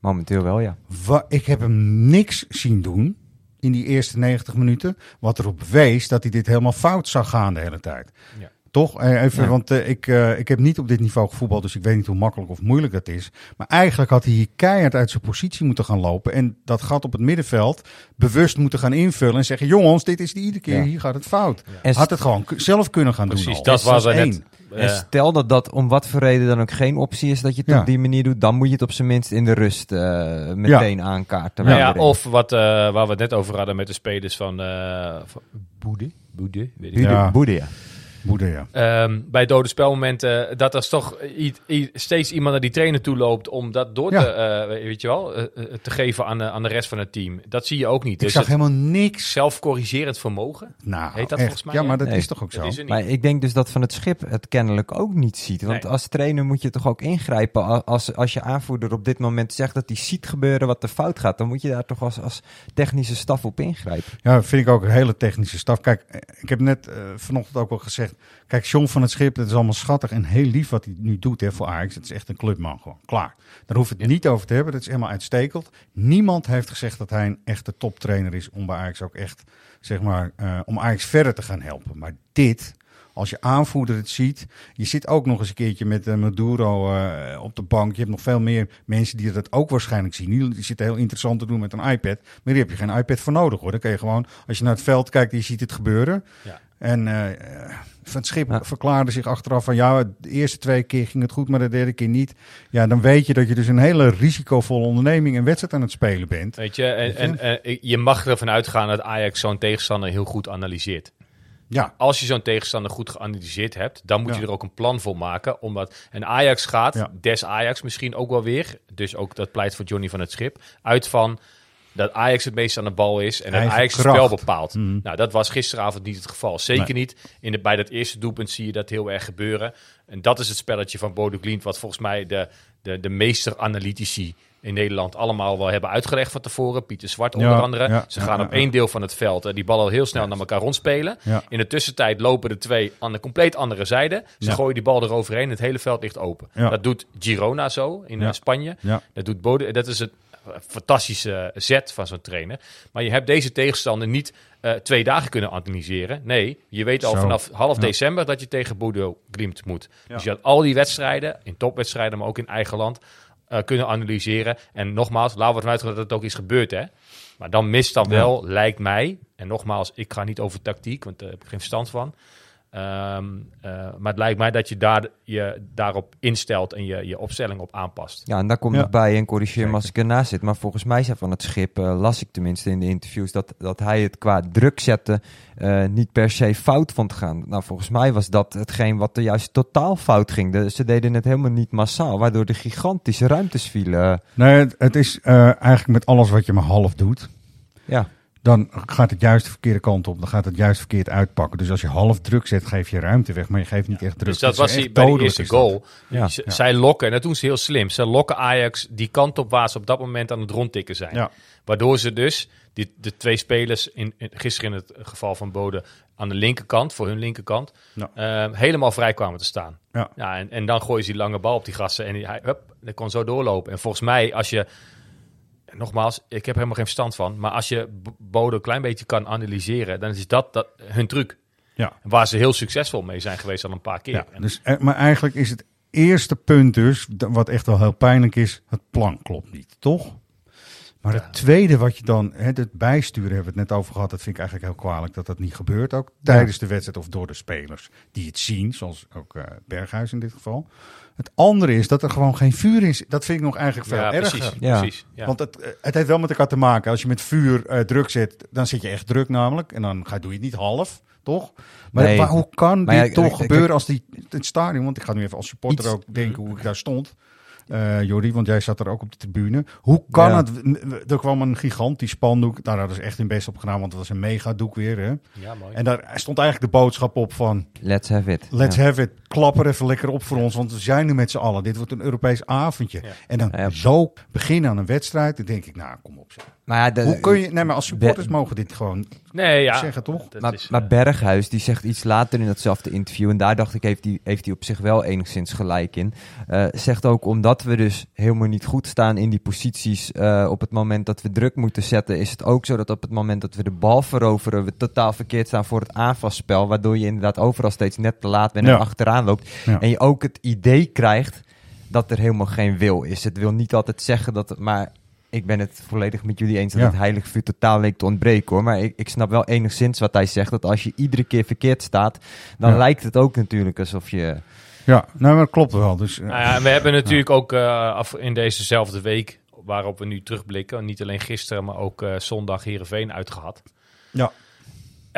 Speaker 3: Momenteel wel, ja.
Speaker 2: Wa- ik heb hem niks zien doen in die eerste 90 minuten. Wat erop wees dat hij dit helemaal fout zag gaan de hele tijd.
Speaker 4: Ja.
Speaker 2: Toch? Eh, Even,
Speaker 3: Ja.
Speaker 2: want eh, ik, eh, ik heb niet op dit niveau gevoetbald, dus ik weet niet hoe makkelijk of moeilijk dat is. Maar eigenlijk had hij hier keihard uit zijn positie moeten gaan lopen. En dat gat op het middenveld bewust moeten gaan invullen. En zeggen: jongens, dit is de iedere keer,
Speaker 3: Ja.
Speaker 2: hier gaat het fout.
Speaker 3: En
Speaker 2: Had het gewoon zelf kunnen gaan
Speaker 4: Precies,
Speaker 2: doen. al.
Speaker 4: dat
Speaker 2: Dat
Speaker 4: was er net.
Speaker 3: En stel dat dat om wat voor reden dan ook geen optie is dat je het
Speaker 2: Ja.
Speaker 3: op die manier doet, dan moet je het op zijn minst in de rust eh, meteen aankaarten.
Speaker 4: Ja, of wat, eh, waar we het net over hadden met de spelers van, eh van Boede. Boede, weet ik
Speaker 3: Boede,
Speaker 2: Ja.
Speaker 3: Boede, ja.
Speaker 2: Boede, ja.
Speaker 4: Ehm, bij dode spelmomenten dat er toch steeds iemand naar die trainer toe loopt om dat door
Speaker 2: Ja.
Speaker 4: te, eh, weet je wel, eh, eh, te geven aan, de- aan de rest van het team. Dat zie je ook niet.
Speaker 2: Ik
Speaker 4: Dus
Speaker 2: zag helemaal niks.
Speaker 4: zelfcorrigerend vermogen,
Speaker 2: Nou,
Speaker 4: heet dat
Speaker 2: echt.
Speaker 4: volgens mij,
Speaker 2: Ja, maar dat
Speaker 3: Nee,
Speaker 2: is toch ook zo?
Speaker 3: Maar ik denk dus dat Van het Schip het kennelijk ook niet ziet. Want
Speaker 4: Nee.
Speaker 3: als trainer moet je toch ook ingrijpen. Als, als je aanvoerder op dit moment zegt dat hij ziet gebeuren wat er fout gaat, dan moet je daar toch als, als technische staf op ingrijpen.
Speaker 2: Ja, dat vind ik ook een hele technische staf. Kijk, eh, ik heb net eh, vanochtend ook al gezegd. Kijk, John van het Schip, dat is allemaal schattig en heel lief wat hij nu doet hè, voor Ajax. Het is echt een clubman gewoon. Klaar. Daar hoef ik het niet over te hebben. Dat is helemaal uitstekend. Niemand heeft gezegd dat hij een echte toptrainer is om bij Ajax ook echt, zeg maar, eh, om Ajax verder te gaan helpen. Maar dit, als je aanvoerder het ziet, je zit ook nog eens een keertje met eh, Maduro eh, op de bank. Je hebt nog veel meer mensen die dat ook waarschijnlijk zien. Die, die zitten heel interessant te doen met een iPad. Maar die heb je geen iPad voor nodig hoor. Dan kun je gewoon, als je naar het veld kijkt, je ziet het gebeuren.
Speaker 4: Ja.
Speaker 2: En eh, Van het Schip
Speaker 3: Ja.
Speaker 2: verklaarde zich achteraf van ja, de eerste twee keer ging het goed, maar de derde keer niet. Ja, dan weet je dat je dus een hele risicovolle onderneming en wedstrijd aan het spelen bent.
Speaker 4: Weet je, en, en, eh, je mag ervan uitgaan dat Ajax zo'n tegenstander heel goed analyseert.
Speaker 2: Ja,
Speaker 4: Als je zo'n tegenstander goed geanalyseerd hebt, dan moet
Speaker 2: Ja.
Speaker 4: je er ook een plan voor maken. Omdat, en Ajax gaat,
Speaker 2: Ja.
Speaker 4: des Ajax misschien ook wel weer, dus ook dat pleit voor Johnny van het Schip, uit van dat Ajax het meest aan de bal is en dat Ajax het spel bepaalt.
Speaker 2: Mhm.
Speaker 4: Nou, dat was gisteravond niet het geval. Zeker
Speaker 2: Nee.
Speaker 4: niet. In de, bij dat eerste doelpunt zie je dat heel erg gebeuren. En dat is het spelletje van Bodo Glimt, wat volgens mij de, de, de meester analytici in Nederland allemaal wel hebben uitgelegd van tevoren. Pieter Zwart onder
Speaker 2: Ja,
Speaker 4: andere.
Speaker 2: ja,
Speaker 4: Ze gaan
Speaker 2: ja,
Speaker 4: op één deel van het veld eh, die bal al heel snel naar elkaar rondspelen. In de tussentijd lopen de twee aan de compleet andere zijde. Ze gooien die bal eroverheen. Het hele veld ligt open. Dat doet Girona zo in eh, Spanje. Dat doet Bode. Dat is het. fantastische zet van zo'n trainer. Maar je hebt deze tegenstander niet eh, twee dagen kunnen analyseren. Nee, je weet al
Speaker 2: Zo.
Speaker 4: vanaf half
Speaker 2: Ja.
Speaker 4: december dat je tegen Bodo Glimt moet.
Speaker 2: Ja.
Speaker 4: Dus je had al die wedstrijden, in topwedstrijden, maar ook in eigen land, eh, kunnen analyseren. En nogmaals, laten we ervan uitgaan dat het ook is gebeurd, hè. Maar dan mist dan
Speaker 2: Ja.
Speaker 4: wel, lijkt mij, en nogmaals, ik ga niet over tactiek, want daar heb ik geen verstand van. Ehm, eh, maar het lijkt mij dat je daar, je daarop instelt en je, je opstelling op aanpast.
Speaker 3: Ja, en daar komt
Speaker 2: Ja.
Speaker 3: nog bij, en corrigeer me als ik ernaast zit, maar volgens mij zei van het schip, eh, las ik tenminste in de interviews, dat, dat hij het qua druk zetten eh, niet per se fout vond gaan. Nou, volgens mij was dat hetgeen wat er juist totaal fout ging. De, ze deden het helemaal niet massaal, waardoor de gigantische ruimtes vielen.
Speaker 2: Nee, het, het is eigenlijk met alles wat je maar half doet.
Speaker 3: Ja.
Speaker 2: Dan gaat het juist de verkeerde kant op. Dan gaat het juist verkeerd uitpakken. Dus als je half druk zet, geef je ruimte weg. Maar je geeft niet echt druk.
Speaker 4: Dus dat was hij bij de eerste goal.
Speaker 3: Ja.
Speaker 4: Z-
Speaker 2: Ja.
Speaker 4: Zij lokken, en dat doen ze heel slim. Ze lokken Ajax die kant op waar ze op dat moment aan het rondtikken zijn.
Speaker 2: Ja.
Speaker 4: Waardoor ze dus, die, de twee spelers, in, in- gisteren in het geval van Bode, aan de linkerkant, voor hun linkerkant,
Speaker 2: Ja.
Speaker 4: eh, helemaal vrij kwamen te staan.
Speaker 2: Ja.
Speaker 4: en, en dan gooien ze die lange bal op die gassen en die, hij, hup, dat kon zo doorlopen. En volgens mij, als je, nogmaals, ik heb helemaal geen verstand van, maar als je Bode een klein beetje kan analyseren, dan is dat, dat hun truc.
Speaker 2: Ja.
Speaker 4: Waar ze heel succesvol mee zijn geweest al een paar keer.
Speaker 2: Ja, dus, eh, maar eigenlijk is het eerste punt dus, wat echt wel heel pijnlijk is, het plan klopt niet, toch? Maar het tweede wat je dan, hè, het bijsturen hebben we het net over gehad, dat vind ik eigenlijk heel kwalijk dat dat niet gebeurt. Ook tijdens de wedstrijd of door de spelers die het zien, zoals ook eh, Berghuis in dit geval. Het andere is dat er gewoon geen vuur zit. Dat vind ik nog eigenlijk veel
Speaker 4: ja,
Speaker 2: erger.
Speaker 4: precies.
Speaker 3: Ja.
Speaker 4: precies ja.
Speaker 2: Want het, eh, het heeft wel met elkaar te maken. Als je met vuur eh, druk zet, dan zit je echt druk namelijk. En dan ga, doe je het niet half, toch? Maar,
Speaker 3: Nee.
Speaker 2: maar hoe kan
Speaker 3: Maar
Speaker 2: dit
Speaker 3: ja,
Speaker 2: toch gebeuren als die, het stadion... Want ik ga nu even als supporter
Speaker 3: Iets-
Speaker 2: ook denken hoe ik daar stond. Eh Jordi, want jij zat er ook op de tribune. Hoe kan
Speaker 3: Ja.
Speaker 2: het... Er kwam een gigantisch spandoek. Daar hadden ze echt hun best op gedaan, want het was een megadoek weer. Hè?
Speaker 4: ja, mooi.
Speaker 2: En daar stond eigenlijk de boodschap op van...
Speaker 3: Let's have it.
Speaker 2: Let's
Speaker 3: Ja.
Speaker 2: have it. Klap er even lekker op voor ons, want we zijn nu met z'n allen. Dit wordt een Europees avondje.
Speaker 4: Ja.
Speaker 2: En dan
Speaker 3: Ja.
Speaker 2: zo beginnen aan een wedstrijd, dan denk ik, nou, kom op. zeg.
Speaker 3: Maar ja, de-
Speaker 2: Hoe kun je... Nee, maar als supporters
Speaker 3: Be-
Speaker 2: mogen dit gewoon
Speaker 4: Nee, ja.
Speaker 2: zeggen, toch?
Speaker 4: Dat
Speaker 3: Maar,
Speaker 4: is,
Speaker 3: maar
Speaker 4: eh,
Speaker 3: Berghuis die zegt iets later in datzelfde interview, en daar dacht ik, heeft hij heeft hij op zich wel enigszins gelijk in. eh, zegt ook omdat we dus helemaal niet goed staan in die posities eh, op het moment dat we druk moeten zetten, is het ook zo dat op het moment dat we de bal veroveren, we totaal verkeerd staan voor het aanvalspel, waardoor je inderdaad overal steeds net te laat bent en
Speaker 2: Ja.
Speaker 3: achteraan loopt.
Speaker 2: Ja.
Speaker 3: En je ook het idee krijgt dat er helemaal geen wil is. Het wil niet altijd zeggen dat het, maar ik ben het volledig met jullie eens dat
Speaker 2: Ja.
Speaker 3: het heilige vuur totaal leek te ontbreken hoor. Maar ik, ik snap wel enigszins wat hij zegt. Dat als je iedere keer verkeerd staat, dan
Speaker 2: Ja.
Speaker 3: lijkt het ook natuurlijk alsof je...
Speaker 2: Ja, nou, maar dat klopt wel. Dus, eh,
Speaker 4: Nou ja, en we hebben natuurlijk ook eh, af, in dezezelfde week, waarop we nu terugblikken, niet alleen gisteren, maar ook eh, zondag Heerenveen uitgehad.
Speaker 2: Ja.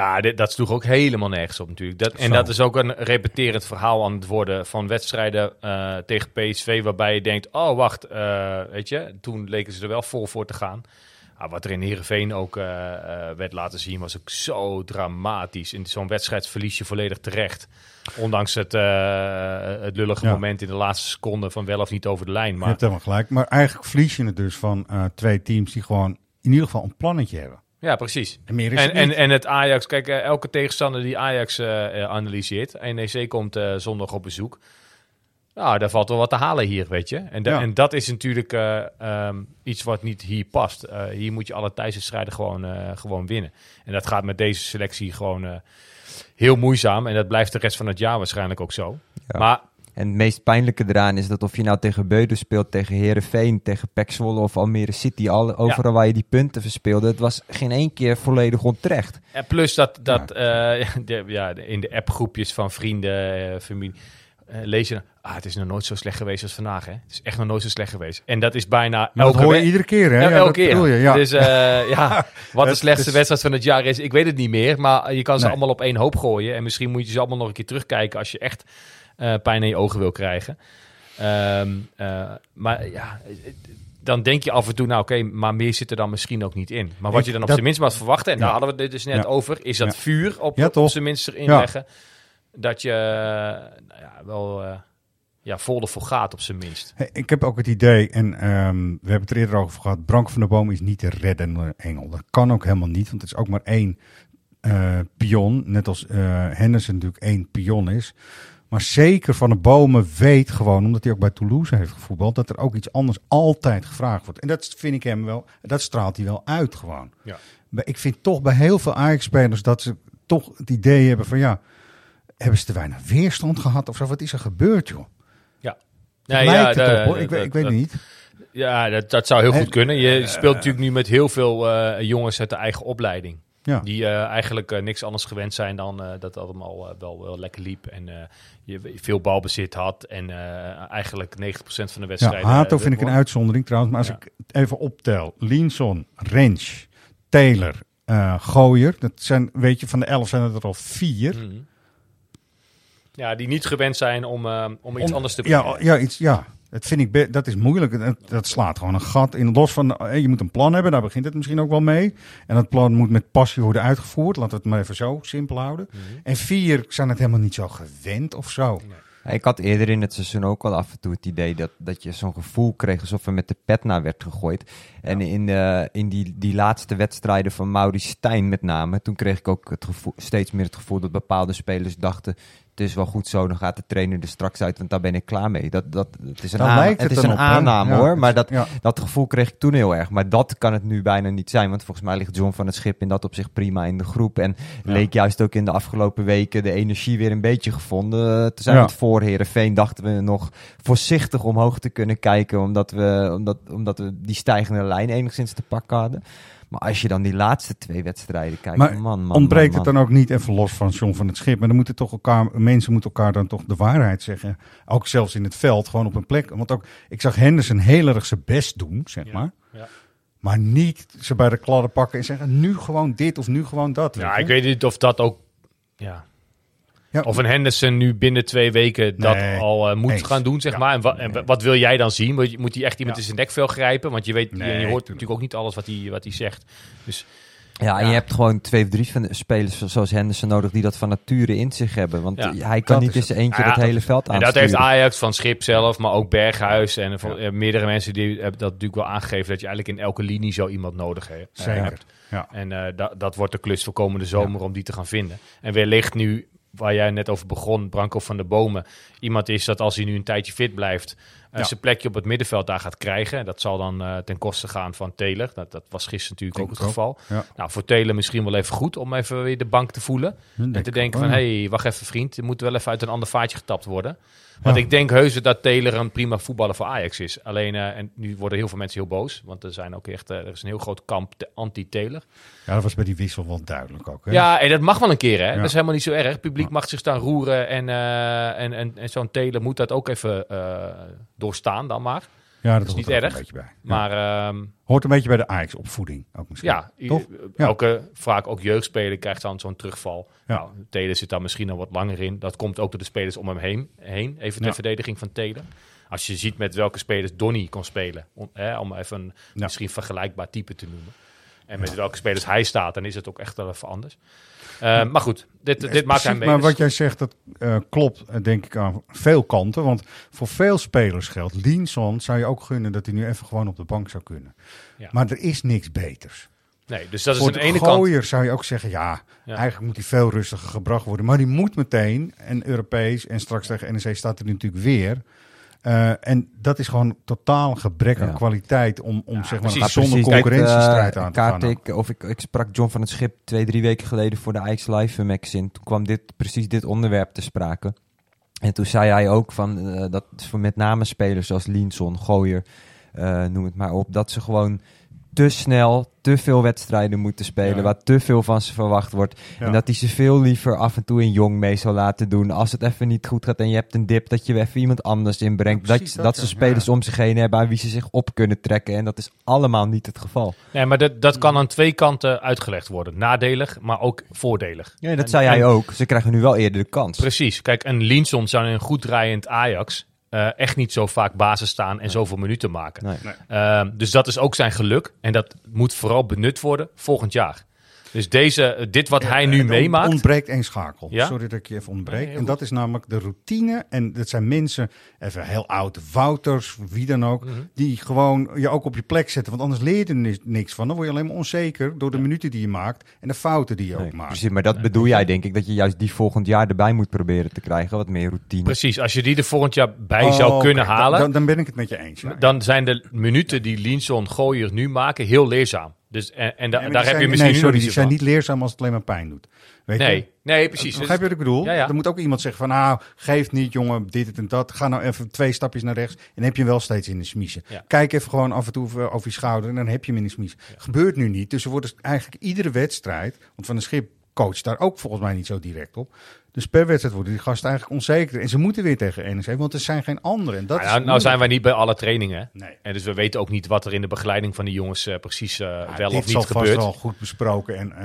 Speaker 4: Ja, dit, dat sloeg ook helemaal nergens op natuurlijk. Dat, en
Speaker 2: Zo.
Speaker 4: dat is ook een repeterend verhaal aan het worden van wedstrijden eh, tegen PSV, waarbij je denkt, oh wacht, eh, weet je, toen leken ze er wel vol voor te gaan. Ah, wat er in Heerenveen ook eh, werd laten zien, was ook zo dramatisch. In zo'n wedstrijd verlies je volledig terecht. Ondanks het, het lullige
Speaker 2: Ja.
Speaker 4: moment in de laatste seconde van wel of niet over de lijn.
Speaker 2: je
Speaker 4: Maar
Speaker 2: hebt helemaal gelijk. Maar eigenlijk verlies je het dus van twee teams die gewoon in ieder geval een plannetje hebben.
Speaker 4: Ja, precies.
Speaker 2: En
Speaker 4: En,
Speaker 2: het
Speaker 4: en, het Ajax, kijk, eh, elke tegenstander die Ajax eh, analyseert. NEC komt zondag op bezoek. Nou, daar valt wel wat te halen hier, weet je. En, da-
Speaker 2: Ja.
Speaker 4: en dat is natuurlijk eh, ehm, iets wat niet hier past. Hier moet je alle thuiswedstrijden gewoon, gewoon winnen. En dat gaat met deze selectie gewoon heel moeizaam. En dat blijft de rest van het jaar waarschijnlijk ook zo.
Speaker 3: Ja.
Speaker 4: Maar
Speaker 3: En het meest pijnlijke eraan is dat of je nou tegen Beuden speelt, tegen Herenveen, tegen PEC Zwolle of Almere City, alle, overal waar je die punten verspeelde, het was geen één keer volledig onterecht.
Speaker 4: En plus dat, dat eh, de, ja, in de appgroepjes van vrienden, eh, familie, eh, lees je dan, ah, het is nog nooit zo slecht geweest als vandaag. Hè? Het is echt nog nooit zo slecht geweest. En dat is bijna
Speaker 2: dat
Speaker 4: elke
Speaker 2: hoor je iedere keer, hè? Ja,
Speaker 4: elke keer.
Speaker 2: je, ja.
Speaker 4: Dus eh, ja, wat de slechtste
Speaker 2: is-
Speaker 4: wedstrijd van het jaar is, ik weet het niet meer. Maar je kan ze
Speaker 2: Nee.
Speaker 4: allemaal op één hoop gooien. En misschien moet je ze allemaal nog een keer terugkijken als je echt pijn in je ogen wil krijgen. Ehm, eh, maar ja, dan denk je af en toe, nou oké, maar meer zit er dan misschien ook niet in. Maar wat je dan op
Speaker 2: dat-
Speaker 4: zijn minst mag verwachten, en daar hadden we het dus net
Speaker 2: Ja.
Speaker 4: over, is dat
Speaker 2: Ja.
Speaker 4: vuur op,
Speaker 2: Ja,
Speaker 4: op zijn minst erin
Speaker 2: Ja.
Speaker 4: leggen. Dat je eh, nou ja, wel eh ja, vol ervoor gaat op zijn minst.
Speaker 2: Hey, Ik heb ook het idee, en ehm, we hebben het er eerder over gehad, Brank van der Boom is niet de reddende engel. Dat kan ook helemaal niet, want het is ook maar één eh, pion. Net als eh Henderson natuurlijk één pion is. Maar zeker Van de Bomen weet gewoon, omdat hij ook bij Toulouse heeft gevoetbald, dat er ook iets anders altijd gevraagd wordt. En dat vind ik hem wel, dat straalt hij wel uit gewoon.
Speaker 4: Ja.
Speaker 2: Maar Ik vind toch bij heel veel Ajax-spelers dat ze toch het idee hebben van ja, hebben ze te weinig weerstand gehad of zo? Wat is er gebeurd, joh?
Speaker 4: Nee,
Speaker 2: het op, hoor.
Speaker 4: da-
Speaker 2: Ik, weet- ik weet het niet.
Speaker 4: Ja, dat, dat zou heel goed kunnen. Je speelt natuurlijk nu met heel veel eh, jongens uit de eigen opleiding.
Speaker 2: Ja.
Speaker 4: Die eh, eigenlijk eh, niks anders gewend zijn dan eh, dat het allemaal wel, wel lekker liep. En je veel balbezit had. En eigenlijk 90% van de
Speaker 2: Ja,
Speaker 4: wedstrijden...
Speaker 2: Hato
Speaker 4: eh,
Speaker 2: vind ik een uitzondering trouwens. Maar als
Speaker 4: Ja.
Speaker 2: ik even optel. Linson, Rens, Taylor, Gooier. Dat zijn, weet je, van de elf zijn het er al vier.
Speaker 4: Mhm. Ja, die niet gewend zijn om, om iets
Speaker 2: Om-
Speaker 4: anders te brengen.
Speaker 2: Ja, ja, iets, ja. Dat vind ik, dat is moeilijk. Dat, dat slaat gewoon een gat in. Los van, eh, je moet een plan hebben, daar begint het misschien ook wel mee. En dat plan moet met passie worden uitgevoerd. Laten we het maar even zo simpel houden.
Speaker 4: Mhm.
Speaker 2: En vier zijn het helemaal niet zo gewend of zo.
Speaker 3: Ik had eerder in het seizoen ook al af en toe het idee dat, dat je zo'n gevoel kreeg alsof er met de pet naar werd gegooid. En in, eh, in die, die laatste wedstrijden van Maurice Stijn met name, toen kreeg ik ook het gevoel, steeds meer het gevoel dat bepaalde spelers dachten, het is wel goed zo, dan gaat de trainer er straks uit, want daar ben ik klaar mee. Dat, dat, het is een, aan- het
Speaker 2: het
Speaker 3: is een
Speaker 2: op,
Speaker 3: aanname
Speaker 2: Ja,
Speaker 3: hoor,
Speaker 2: het
Speaker 3: maar dat,
Speaker 2: ja.
Speaker 3: dat gevoel kreeg ik toen heel erg. Maar dat kan het nu bijna niet zijn, want volgens mij ligt John van het Schip in dat op zich prima in de groep. En leek juist ook in de afgelopen weken de energie weer een beetje gevonden te zijn.
Speaker 2: Ja.
Speaker 3: Want voor Herenveen dachten we nog voorzichtig omhoog te kunnen kijken, omdat we, omdat, omdat we die stijgende lijn enigszins te pakken hadden. Maar als je dan die laatste twee wedstrijden kijkt,
Speaker 2: Maar
Speaker 3: man, man,
Speaker 2: Ontbreekt
Speaker 3: man,
Speaker 2: het dan ook niet even los van John van het Schip? Maar dan moeten toch elkaar, mensen moeten elkaar dan toch de waarheid zeggen. Ook zelfs in het veld, gewoon op een plek. Want ook, ik zag Henderson heel erg zijn best doen, zeg
Speaker 4: Ja,
Speaker 2: maar.
Speaker 4: ja.
Speaker 2: Maar niet ze bij de kladden pakken en zeggen, nu gewoon dit of nu gewoon dat.
Speaker 4: Ja,
Speaker 2: weet
Speaker 4: ik weet niet of dat ook... Ja.
Speaker 2: Ja,
Speaker 4: Of een Henderson nu binnen twee weken dat
Speaker 2: Nee,
Speaker 4: al eh, moet
Speaker 2: eens.
Speaker 4: gaan doen, zeg
Speaker 2: Ja.
Speaker 4: maar. En, wa- en wa- wat wil jij dan zien? Moet, je- moet hij echt iemand
Speaker 2: Ja.
Speaker 4: in zijn nekvel grijpen? Want je weet, je-
Speaker 2: Nee,
Speaker 4: je hoort
Speaker 2: tuurlijk.
Speaker 4: natuurlijk ook niet alles wat hij, wat hij zegt. Dus
Speaker 3: Ja, en
Speaker 4: Ja.
Speaker 3: je hebt gewoon twee of drie van de spelers zoals Henderson nodig die dat van nature in zich hebben. Want
Speaker 4: Ja,
Speaker 3: eh, hij kan
Speaker 2: dat
Speaker 3: niet zijn eentje
Speaker 4: Ja,
Speaker 3: dat hele veld
Speaker 4: En
Speaker 3: aansturen.
Speaker 4: dat heeft Ajax van Schip zelf, maar ook Berghuis en van, eh, meerdere mensen die hebben dat natuurlijk wel aangegeven dat je eigenlijk in elke linie zo iemand nodig he-
Speaker 2: Zeker.
Speaker 4: hebt.
Speaker 2: Ja.
Speaker 4: En eh, da- dat wordt de klus voor komende zomer om die te gaan vinden. En wellicht nu, waar jij net over begon, Branko van der Bomen, iemand is dat als hij nu een tijdje fit blijft,
Speaker 2: Ja.
Speaker 4: zijn plekje op het middenveld daar gaat krijgen. En dat zal dan eh, ten koste gaan van Taylor. Dat, dat was gisteren natuurlijk
Speaker 2: Denk
Speaker 4: ook het geval.
Speaker 2: Ja.
Speaker 4: Nou, voor Taylor misschien wel even goed om even weer de bank te voelen.
Speaker 2: denk
Speaker 4: En te denken van, hé, hey, wacht even vriend, er moet wel even uit een ander vaatje getapt worden. Want ik denk heus dat Taylor een prima voetballer voor Ajax is. Alleen, eh, en nu worden heel veel mensen heel boos. Want er zijn ook echt, eh, er is een heel groot kamp te- anti-Taylor.
Speaker 2: Ja, dat was bij die wissel wel duidelijk ook. Hè?
Speaker 4: Ja, en dat mag wel een keer, hè. Dat is helemaal niet zo erg. Het publiek mag zich staan roeren. En, en, en, en zo'n Taylor moet dat ook even doorstaan dan maar.
Speaker 2: ja dat
Speaker 4: is
Speaker 2: hoort
Speaker 4: niet
Speaker 2: er
Speaker 4: erg,
Speaker 2: Een beetje bij. Ja.
Speaker 4: Maar ehm,
Speaker 2: Hoort een beetje bij de Ajax-opvoeding ook misschien.
Speaker 4: ja,
Speaker 2: Toch? Ja.
Speaker 4: elke, vaak ook jeugdspeler krijgt dan zo'n terugval.
Speaker 2: Ja.
Speaker 4: Nou, Taylor zit daar misschien al wat langer in. Dat komt ook door de spelers om hem heen. heen even ter
Speaker 2: Ja.
Speaker 4: verdediging van Taylor. Als je ziet met welke spelers Donny kon spelen. Om, hè, om even een misschien vergelijkbaar type te noemen. En met welke spelers hij staat, dan is het ook echt wel even anders. Eh, Maar goed, dit, dit maakt mee.
Speaker 2: Maar wat jij zegt, dat eh, klopt eh, denk ik aan veel kanten. Want voor veel spelers geldt, Linson zou je ook gunnen dat hij nu even gewoon op de bank zou kunnen.
Speaker 4: Ja.
Speaker 2: Maar er is niks beters.
Speaker 4: Nee, dus dat is
Speaker 2: voor de
Speaker 4: de ene kant...
Speaker 2: zou je ook zeggen, ja,
Speaker 4: Ja.
Speaker 2: eigenlijk moet hij veel rustiger gebracht worden. Maar die moet meteen, en Europees, en straks tegen NEC staat er natuurlijk weer. Eh, en dat is gewoon totaal gebrek aan
Speaker 3: Ja.
Speaker 2: kwaliteit om, om zeg maar,
Speaker 4: precies.
Speaker 2: zonder
Speaker 3: Precies,
Speaker 2: concurrentiestrijd
Speaker 3: kijk, eh,
Speaker 2: aan te gaan.
Speaker 3: ik, of ik, ik sprak John van het Schip twee, drie weken geleden voor de Ajax Live magazine. Toen kwam dit, precies dit onderwerp te sprake. En toen zei hij ook van, eh, dat voor met name spelers zoals Linson, Gooier, eh, noem het maar op, dat ze gewoon te snel, te veel wedstrijden moeten spelen,
Speaker 2: Ja.
Speaker 3: waar te veel van ze verwacht wordt.
Speaker 2: Ja.
Speaker 3: En dat hij ze veel liever af en toe een jong mee zou laten doen. Als het even niet goed gaat en je hebt een dip, dat je weer even iemand anders inbrengt.
Speaker 2: Ja,
Speaker 3: dat dat,
Speaker 2: dat,
Speaker 3: ze
Speaker 2: ja.
Speaker 3: spelers om zich heen hebben aan wie ze zich op kunnen trekken. En dat is allemaal niet het geval.
Speaker 4: Nee, maar dat, dat kan aan twee kanten uitgelegd worden. Nadelig, maar ook voordelig.
Speaker 3: Ja, dat
Speaker 4: En-
Speaker 3: zei hij ook. Ze krijgen nu wel eerder de kans.
Speaker 4: Precies. Kijk, een Linson zou in een goed draaiend Ajax eh, echt niet zo vaak basis staan en zoveel minuten maken.
Speaker 3: Nee.
Speaker 4: Ehm, dus dat is ook zijn geluk. En dat moet vooral benut worden volgend jaar. Dus deze, dit wat hij
Speaker 2: Eh,
Speaker 4: nu
Speaker 2: er
Speaker 4: meemaakt.
Speaker 2: ontbreekt één schakel.
Speaker 4: Ja?
Speaker 2: Sorry dat ik je even ontbreek.
Speaker 4: Nee,
Speaker 2: en dat is namelijk de routine. En dat zijn mensen, even heel oud, Wouters, wie dan ook,
Speaker 4: Mhm.
Speaker 2: die gewoon je ook op je plek zetten. Want anders leer je er ni- niks van. Dan word je alleen maar onzeker door de minuten die je maakt en de fouten die je
Speaker 3: Nee,
Speaker 2: ook maakt.
Speaker 3: precies, maar dat bedoel jij denk ik, dat je juist die volgend jaar erbij moet proberen te krijgen. Wat meer routine.
Speaker 4: Precies, als je die er volgend jaar bij
Speaker 2: Oh,
Speaker 4: zou kunnen
Speaker 2: oké,
Speaker 4: halen,
Speaker 2: Dan, dan ben ik het met je eens. ja.
Speaker 4: dan zijn de minuten die Linson Gooier nu maken heel leerzaam. Dus, en en da-
Speaker 2: Nee,
Speaker 4: daar heb
Speaker 2: zijn-
Speaker 4: je misschien
Speaker 2: nee, sorry, die zijn
Speaker 4: van.
Speaker 2: niet leerzaam als het alleen maar pijn doet. Weet je?
Speaker 4: Nee, nee, precies.
Speaker 2: Begrijp je wat ik bedoel?
Speaker 4: Ja, ja.
Speaker 2: Er moet ook iemand zeggen van, nou, geef niet jongen, dit en dat. Ga nou even twee stapjes naar rechts en dan heb je hem wel steeds in de smiezen.
Speaker 4: Ja.
Speaker 2: Kijk even gewoon af en toe over over je schouder en dan heb je hem in de smiezen. Gebeurt nu niet, dus er wordt dus eigenlijk iedere wedstrijd, want Van de Schip coacht daar ook volgens mij niet zo direct op. Dus per wedstrijd worden die gasten eigenlijk onzeker. En ze moeten weer tegen NEC, want er zijn geen anderen. En dat
Speaker 4: Nou,
Speaker 2: is
Speaker 4: nou, zijn wij niet bij alle trainingen.
Speaker 2: Nee.
Speaker 4: En dus we weten ook niet wat er in de begeleiding van die jongens eh, precies eh,
Speaker 2: Ja,
Speaker 4: wel
Speaker 2: dit
Speaker 4: of niet gebeurt.
Speaker 2: wel goed besproken. En, eh,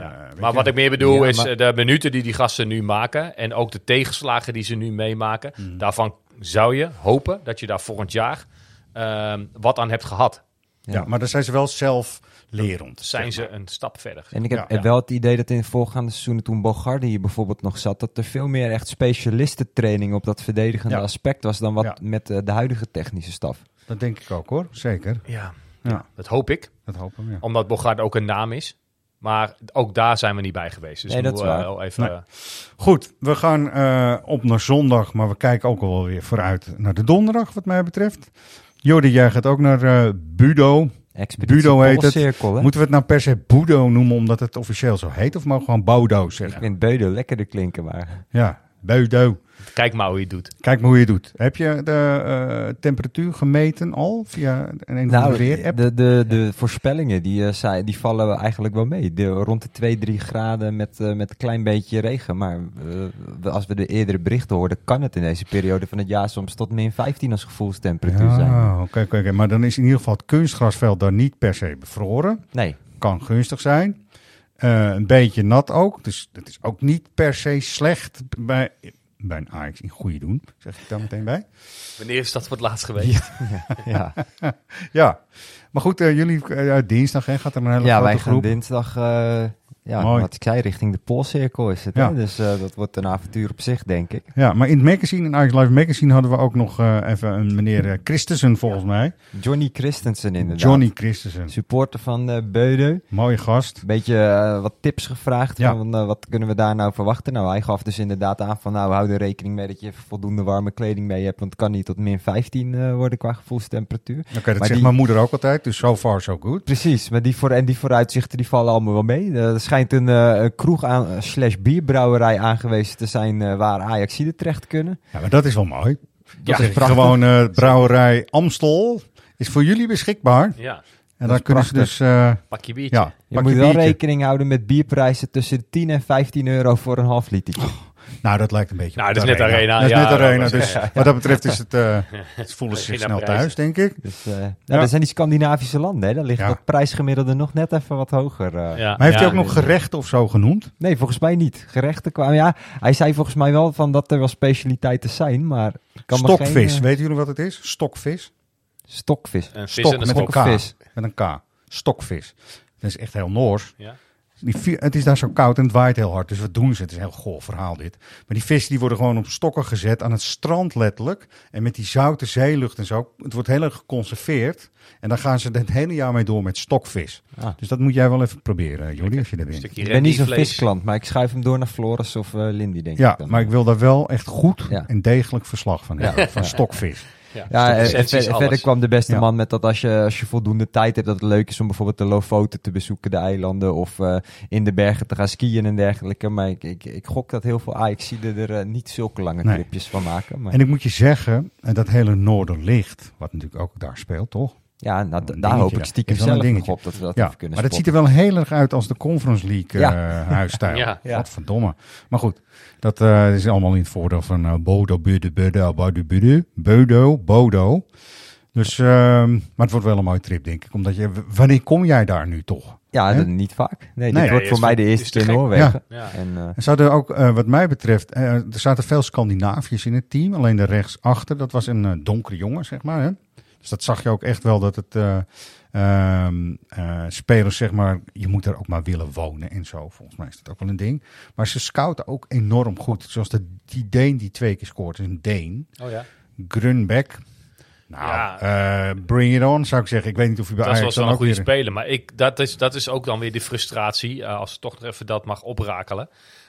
Speaker 4: Ja. Maar
Speaker 2: je.
Speaker 4: wat ik meer bedoel
Speaker 3: Ja,
Speaker 4: is
Speaker 3: maar-
Speaker 4: de minuten die die gasten nu maken en ook de tegenslagen die ze nu meemaken.
Speaker 2: Mhm.
Speaker 4: Daarvan zou je hopen dat je daar volgend jaar ehm, wat aan hebt gehad.
Speaker 2: Ja, maar dan zijn ze wel zelf lerend.
Speaker 4: Zijn
Speaker 2: zeg
Speaker 4: ze een stap verder.
Speaker 3: En ik heb,
Speaker 2: Ja.
Speaker 3: wel het idee dat in het voorgaande seizoenen toen Bogarde hier bijvoorbeeld nog zat, dat er veel meer echt specialistentraining op dat verdedigende
Speaker 2: Ja.
Speaker 3: aspect was dan wat
Speaker 2: Ja.
Speaker 3: met eh, de huidige technische staf.
Speaker 2: Dat denk ik ook hoor, zeker.
Speaker 4: Ja,
Speaker 2: Ja,
Speaker 4: dat hoop ik.
Speaker 2: dat hopen we. Ja.
Speaker 4: Omdat Bogaert ook een naam is. Maar ook daar zijn we niet bij geweest. Dus
Speaker 3: Nee, dat is
Speaker 4: wel even...
Speaker 2: Nee. Goed, we gaan eh, op naar zondag, maar we kijken ook al weer vooruit naar de donderdag, wat mij betreft. Jordi, jij gaat ook naar eh, Budo.
Speaker 3: Expeditie
Speaker 2: Budo heet het.
Speaker 3: Hè?
Speaker 2: Moeten we het nou per se Budo noemen omdat het officieel zo heet, of mogen we gewoon Boudo
Speaker 3: Ik
Speaker 2: zeggen?
Speaker 3: vind Beude lekkerder klinken, maar...
Speaker 2: Ja, Budo.
Speaker 4: Kijk maar hoe je het doet.
Speaker 2: Kijk maar hoe je het doet. Heb je de eh, temperatuur gemeten al via een,
Speaker 3: Nou,
Speaker 2: weer-app?
Speaker 3: de, de, de voorspellingen die, eh, zei, die vallen eigenlijk wel mee. De, rond de 2, 3 graden met, eh, met een klein beetje regen. Maar eh, als we de eerdere berichten hoorden, kan het in deze periode van het jaar soms tot min 15 als gevoelstemperatuur zijn.
Speaker 2: Ja, oké, oké, oké. Maar dan is in ieder geval het kunstgrasveld daar niet per se bevroren.
Speaker 3: Nee,
Speaker 2: Kan gunstig zijn. Eh, een beetje nat ook. Dus dat is ook niet per se slecht bij, bij een Ajax in goede doen. Zeg ik daar meteen bij.
Speaker 4: Wanneer is dat voor het laatst geweest?
Speaker 3: ja,
Speaker 2: Ja, maar goed, eh, jullie eh, dinsdag hè, gaat er een hele
Speaker 3: ja
Speaker 2: grote
Speaker 3: wij gaan
Speaker 2: groep.
Speaker 3: dinsdag, eh, ja,
Speaker 2: Mooi.
Speaker 3: wat ik zei, richting de Poolcirkel is het.
Speaker 2: Ja.
Speaker 3: Hè? Dus eh, dat wordt een avontuur op zich, denk ik.
Speaker 2: Ja, maar in het magazine, in Ajax Live Magazine, hadden we ook nog eh, even een meneer eh, Christensen volgens mij.
Speaker 3: Johnny Christensen inderdaad.
Speaker 2: Johnny Christensen.
Speaker 3: Supporter van eh Beude.
Speaker 2: Mooie gast.
Speaker 3: Een beetje wat tips gevraagd.
Speaker 2: Ja.
Speaker 3: Van, wat kunnen we daar nou verwachten? Nou, hij gaf dus inderdaad aan van... Nou, hou er rekening mee dat je voldoende warme kleding mee hebt. Want het kan niet tot min 15 eh, worden qua gevoelstemperatuur.
Speaker 2: Oké, dat
Speaker 3: Maar
Speaker 2: zegt
Speaker 3: die-
Speaker 2: mijn moeder ook altijd. Dus so far so good.
Speaker 3: Precies, maar die, voor, en die vooruitzichten die vallen allemaal wel mee. Eh, er schijnt een, eh, een kroeg aan, slash bierbrouwerij aangewezen te zijn... eh, waar Ajaxiden terecht kunnen.
Speaker 2: Ja, maar dat is wel mooi.
Speaker 3: Dat is prachtig.
Speaker 2: Gewoon eh, brouwerij Amstel is voor jullie beschikbaar.
Speaker 4: Ja,
Speaker 2: En dan kunnen ze dus... eh,
Speaker 4: pak je biertje.
Speaker 2: ja,
Speaker 3: Je moet
Speaker 2: je
Speaker 3: wel rekening houden met bierprijzen tussen de 10 en 15 euro voor een half litertje.
Speaker 2: Nou, dat lijkt een beetje
Speaker 4: Nou, dat is net Arena.
Speaker 2: Dat is
Speaker 4: Ja,
Speaker 2: net Arena. Dus
Speaker 4: ja, ja.
Speaker 2: wat dat betreft is het... eh het voelen ze zich snel
Speaker 4: prijzen.
Speaker 2: thuis, denk ik.
Speaker 3: Dus, eh, Ja. dat zijn die Scandinavische landen. Hè? Daar ligt
Speaker 2: Ja.
Speaker 3: dat prijsgemiddelde nog net even wat hoger. eh.
Speaker 4: Ja,
Speaker 2: Maar heeft
Speaker 4: ja,
Speaker 2: hij ook nog gerechten of zo genoemd?
Speaker 3: Nee, volgens mij niet. Gerechten kwamen. Ja, hij zei volgens mij wel van dat er wel specialiteiten zijn, maar kan
Speaker 2: Stokvis.
Speaker 3: geen, eh,
Speaker 2: Weten jullie wat het is? Stokvis.
Speaker 3: stokvis.
Speaker 4: Een vis
Speaker 2: Stok
Speaker 4: en een
Speaker 2: met een K.
Speaker 3: Stokvis.
Speaker 2: Met een K. Stokvis. Dat is echt heel Noors.
Speaker 4: Ja.
Speaker 2: Die, vi- het is daar zo koud en het waait heel hard. Dus wat doen ze? Het is een heel goor verhaal dit. Maar die vissen die worden gewoon op stokken gezet aan het strand letterlijk. En met die zoute zeelucht en zo. Het wordt heel erg geconserveerd. En dan gaan ze het hele jaar mee door met stokvis.
Speaker 3: Ah.
Speaker 2: Dus dat moet jij wel even proberen, Jordi, als je er bent.
Speaker 3: Ik ben niet zo'n visklant, maar ik schuif hem door naar Floris of eh, Lindy, denk ik.
Speaker 2: Ja,
Speaker 3: dan.
Speaker 2: maar ik wil daar wel echt goed
Speaker 3: Ja.
Speaker 2: en degelijk verslag van hebben. Van stokvis.
Speaker 4: Ja,
Speaker 3: en ver-
Speaker 4: alles.
Speaker 3: verder kwam de beste
Speaker 2: Ja.
Speaker 3: man met dat als je, als je voldoende tijd hebt, dat het leuk is om bijvoorbeeld de Lofoten te bezoeken, de eilanden, of eh, in de bergen te gaan skiën en dergelijke. Maar ik, ik, ik gok dat heel veel Ajaxiden er eh, niet zulke lange
Speaker 2: Nee.
Speaker 3: tripjes van maken. Maar
Speaker 2: En ik moet je zeggen, eh, dat hele Noorderlicht, wat natuurlijk ook daar speelt, toch?
Speaker 3: Ja, nou, daar hoop ik stiekem
Speaker 2: Is wel een
Speaker 3: zelf
Speaker 2: dingetje.
Speaker 3: op dat we dat
Speaker 2: Ja,
Speaker 3: even kunnen
Speaker 2: maar dat ziet er wel heel erg uit als de Conference League
Speaker 3: Ja.
Speaker 2: eh, huisstijl.
Speaker 4: Ja.
Speaker 3: Ja.
Speaker 2: Wat verdomme. Maar goed, dat eh, is allemaal in het voordeel van eh, Bodo, Budde, Budde, Bodo, Budde, Bodo, Bodo. Dus, ehm, maar het wordt wel een mooie trip, denk ik. Omdat je, wanneer kom jij daar nu toch?
Speaker 3: Ja, dat niet vaak. Nee,
Speaker 2: Nee,
Speaker 3: dit wordt voor mij de eerste in. Noorwegen.
Speaker 4: Ja.
Speaker 3: En,
Speaker 2: zaten ook, eh, wat mij betreft, er zaten veel Scandinaviërs in het team. Alleen de rechtsachter, dat was een donkere jongen, zeg maar. Hè? Dus dat zag je ook echt wel dat het eh, Ehm, eh, spelers, zeg maar, je moet er ook maar willen wonen en zo. Volgens mij is dat ook wel een ding. Maar ze scouten ook enorm goed. Zoals de, die Deen die twee keer scoort, is een Deen.
Speaker 4: Oh ja.
Speaker 2: Grunbeck. Nou,
Speaker 4: Ja.
Speaker 2: eh, bring it on, zou ik zeggen. Ik weet niet of u bij
Speaker 4: Dat
Speaker 2: Ajax
Speaker 4: was wel een goede
Speaker 2: weer...
Speaker 4: speler. Maar ik, dat, is, dat is ook dan weer de frustratie. als ik toch nog even dat mag oprakelen.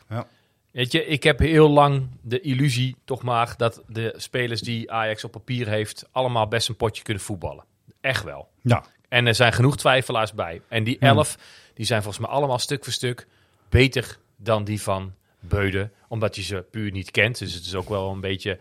Speaker 2: Ja.
Speaker 4: Weet je, ik heb heel lang de illusie, toch maar, dat de spelers die Ajax op papier heeft, allemaal best een potje kunnen voetballen. Echt wel.
Speaker 2: Ja,
Speaker 4: En er zijn genoeg twijfelaars bij. En die elf, die zijn volgens mij allemaal stuk voor stuk beter dan die van Beuden. Omdat je ze puur niet kent. Dus het is ook wel een beetje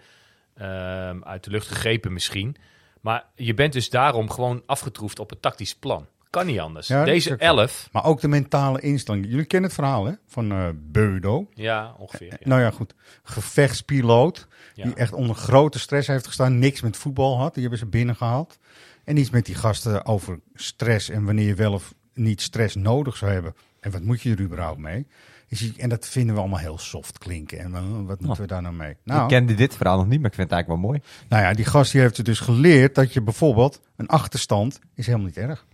Speaker 4: ehm, uit de lucht gegrepen misschien. Maar je bent dus daarom gewoon afgetroefd op het tactisch plan. Kan niet anders.
Speaker 2: Ja,
Speaker 4: Deze elf,
Speaker 2: maar ook de mentale instelling. Jullie kennen het verhaal hè? van eh Beudo.
Speaker 4: ja, ongeveer. Ja.
Speaker 2: Nou ja, goed. Gevechtspiloot.
Speaker 4: Ja.
Speaker 2: Die echt onder grote stress heeft gestaan. Niks met voetbal had. Die hebben ze binnengehaald. En iets met die gasten over stress. En wanneer je wel of niet stress nodig zou hebben. En wat moet je er überhaupt mee? En dat vinden we allemaal heel soft klinken. En eh, wat moeten we daar nou mee?
Speaker 3: Ik
Speaker 2: Nou,
Speaker 3: kende dit verhaal nog niet, maar ik vind het eigenlijk wel mooi.
Speaker 2: nou ja, die gast die heeft ze dus geleerd dat je bijvoorbeeld een achterstand is helemaal niet erg.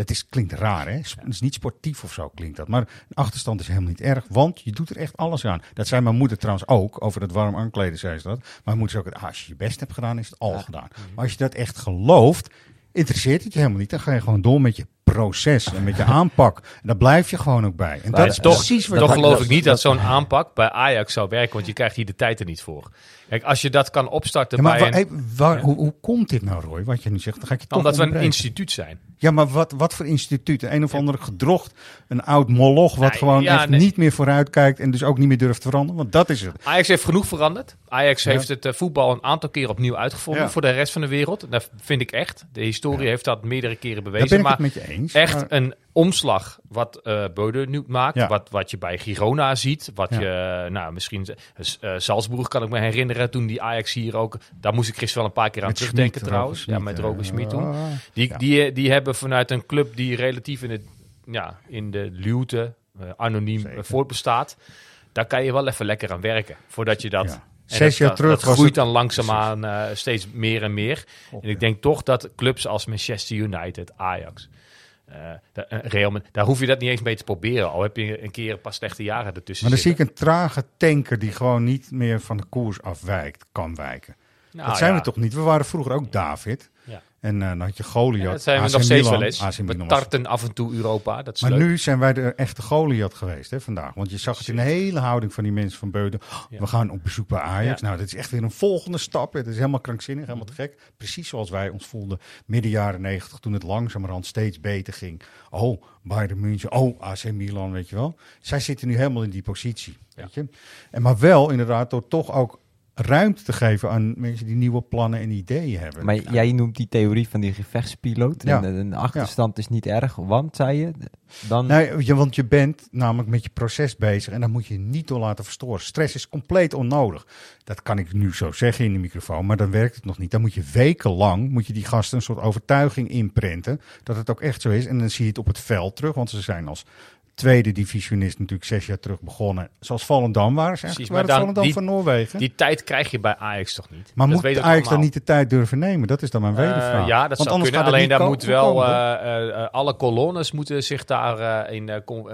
Speaker 2: Dat is, klinkt raar, hè? Het is niet sportief of zo klinkt dat. Maar een achterstand is helemaal niet erg, want je doet er echt alles aan. Dat zei mijn moeder trouwens ook, over het warm aankleden zei ze dat. Mijn moeder zei ook, ah, als je je best hebt gedaan, is het al gedaan. Maar als je dat echt gelooft, interesseert het je helemaal niet. Dan ga je gewoon door met je proces en met je aanpak. En daar blijf je gewoon ook bij. En
Speaker 4: Maar
Speaker 2: dat is
Speaker 4: toch,
Speaker 2: precies wat
Speaker 4: toch geloof ik niet dat zo'n aanpak bij Ajax zou werken, want je krijgt hier de tijd er niet voor. Kijk, als je dat kan opstarten
Speaker 2: Ja, maar
Speaker 4: bij een,
Speaker 2: hoe, hoe komt dit nou, Roy? Wat je nu zegt, dan ga ik je toch
Speaker 4: omdat we een instituut zijn.
Speaker 2: Ja, maar wat, wat voor instituut? Een of andere gedrocht, een oud moloch wat gewoon
Speaker 4: ja,
Speaker 2: echt
Speaker 4: nee.
Speaker 2: niet meer vooruit kijkt en dus ook niet meer durft te veranderen. Want dat is het.
Speaker 4: Ajax heeft genoeg veranderd. Ajax
Speaker 2: Ja.
Speaker 4: heeft het eh, voetbal een aantal keer opnieuw uitgevonden voor de rest van de wereld. Dat vind ik echt. De historie heeft dat meerdere keren
Speaker 2: Daar
Speaker 4: bewezen.
Speaker 2: ben ik
Speaker 4: maar
Speaker 2: het met je eens.
Speaker 4: Echt
Speaker 2: maar-
Speaker 4: een omslag wat eh Bode nu maakt.
Speaker 2: Ja.
Speaker 4: Wat, wat je bij Girona ziet. Wat
Speaker 2: Ja.
Speaker 4: je, nou misschien, eh, Salzburg kan ik me herinneren toen die Ajax hier ook. Daar moest ik gisteren wel een paar keer aan
Speaker 2: met
Speaker 4: terugdenken trouwens. Ja, met Roger
Speaker 2: eh,
Speaker 4: Schmid toen. Die,
Speaker 2: ja.
Speaker 4: die, eh, die hebben vanuit een club die relatief in, het, ja, in de luwte, eh, anoniem
Speaker 2: Zeker.
Speaker 4: eh, voortbestaat. Daar kan je wel even lekker aan werken. Voordat je dat...
Speaker 2: Ja.
Speaker 4: en
Speaker 2: Zes
Speaker 4: dat-
Speaker 2: jaar
Speaker 4: dat-
Speaker 2: terug
Speaker 4: Dat groeit
Speaker 2: het-
Speaker 4: dan langzaamaan eh steeds meer en meer. En ik denk toch dat clubs als Manchester United, Ajax... Real Madrid, daar hoef je dat niet eens mee te proberen. Al heb je een keer een paar slechte jaren ertussen
Speaker 2: Maar dan zie ik een trage tanker die gewoon niet meer van de koers afwijkt, kan wijken.
Speaker 4: Nou
Speaker 2: dat zijn
Speaker 4: ja.
Speaker 2: we toch niet? We waren vroeger ook David. En eh, dan had je Goliath.
Speaker 4: Ja, dat zijn we
Speaker 2: AC
Speaker 4: nog steeds
Speaker 2: Milan,
Speaker 4: wel eens. We tarten af en toe Europa. Dat is
Speaker 2: Maar
Speaker 4: leuk.
Speaker 2: nu zijn wij de echte Goliath geweest hè, vandaag. Want je zag het in de hele houding van die mensen van Beuden.
Speaker 4: Ja.
Speaker 2: We gaan op bezoek bij Ajax.
Speaker 4: Ja.
Speaker 2: Nou, dat is echt weer een volgende stap. Het is helemaal krankzinnig, helemaal te gek. Precies zoals wij ons voelden midden jaren negentig. Toen het langzamerhand steeds beter ging. Oh, Bayern München. Oh, AC Milan, weet je wel. Zij zitten nu helemaal in die positie. Weet je? En maar wel inderdaad door toch ook ruimte te geven aan mensen die nieuwe plannen en ideeën hebben.
Speaker 3: Maar
Speaker 2: Ja.
Speaker 3: jij noemt die theorie van die gevechtspiloot.
Speaker 2: Ja.
Speaker 3: En een achterstand is niet erg, want, zei je, dan...
Speaker 2: Nee, je, want je bent namelijk met je proces bezig en daar moet je niet door laten verstoren. Stress is compleet onnodig. Dat kan ik nu zo zeggen in de microfoon, maar dan werkt het nog niet. Dan moet je wekenlang, moet je die gasten een soort overtuiging inprenten dat het ook echt zo is. En dan zie je het op het veld terug, want ze zijn als tweede divisionist natuurlijk zes jaar terug begonnen. Zoals Volendam waren ze eigenlijk.
Speaker 4: Precies,
Speaker 2: Waren Volendam
Speaker 4: die-
Speaker 2: van Noorwegen.
Speaker 4: Die tijd krijg je bij Ajax toch niet?
Speaker 2: maar
Speaker 4: Dat
Speaker 2: moet Ajax dan niet de tijd durven nemen? Dat is dan mijn
Speaker 4: Eh,
Speaker 2: wedervraag.
Speaker 4: ja, dat
Speaker 2: Want
Speaker 4: zou
Speaker 2: anders
Speaker 4: kunnen. Alleen daar moet wel eh, eh, alle kolonnes moeten zich daar eh, in com-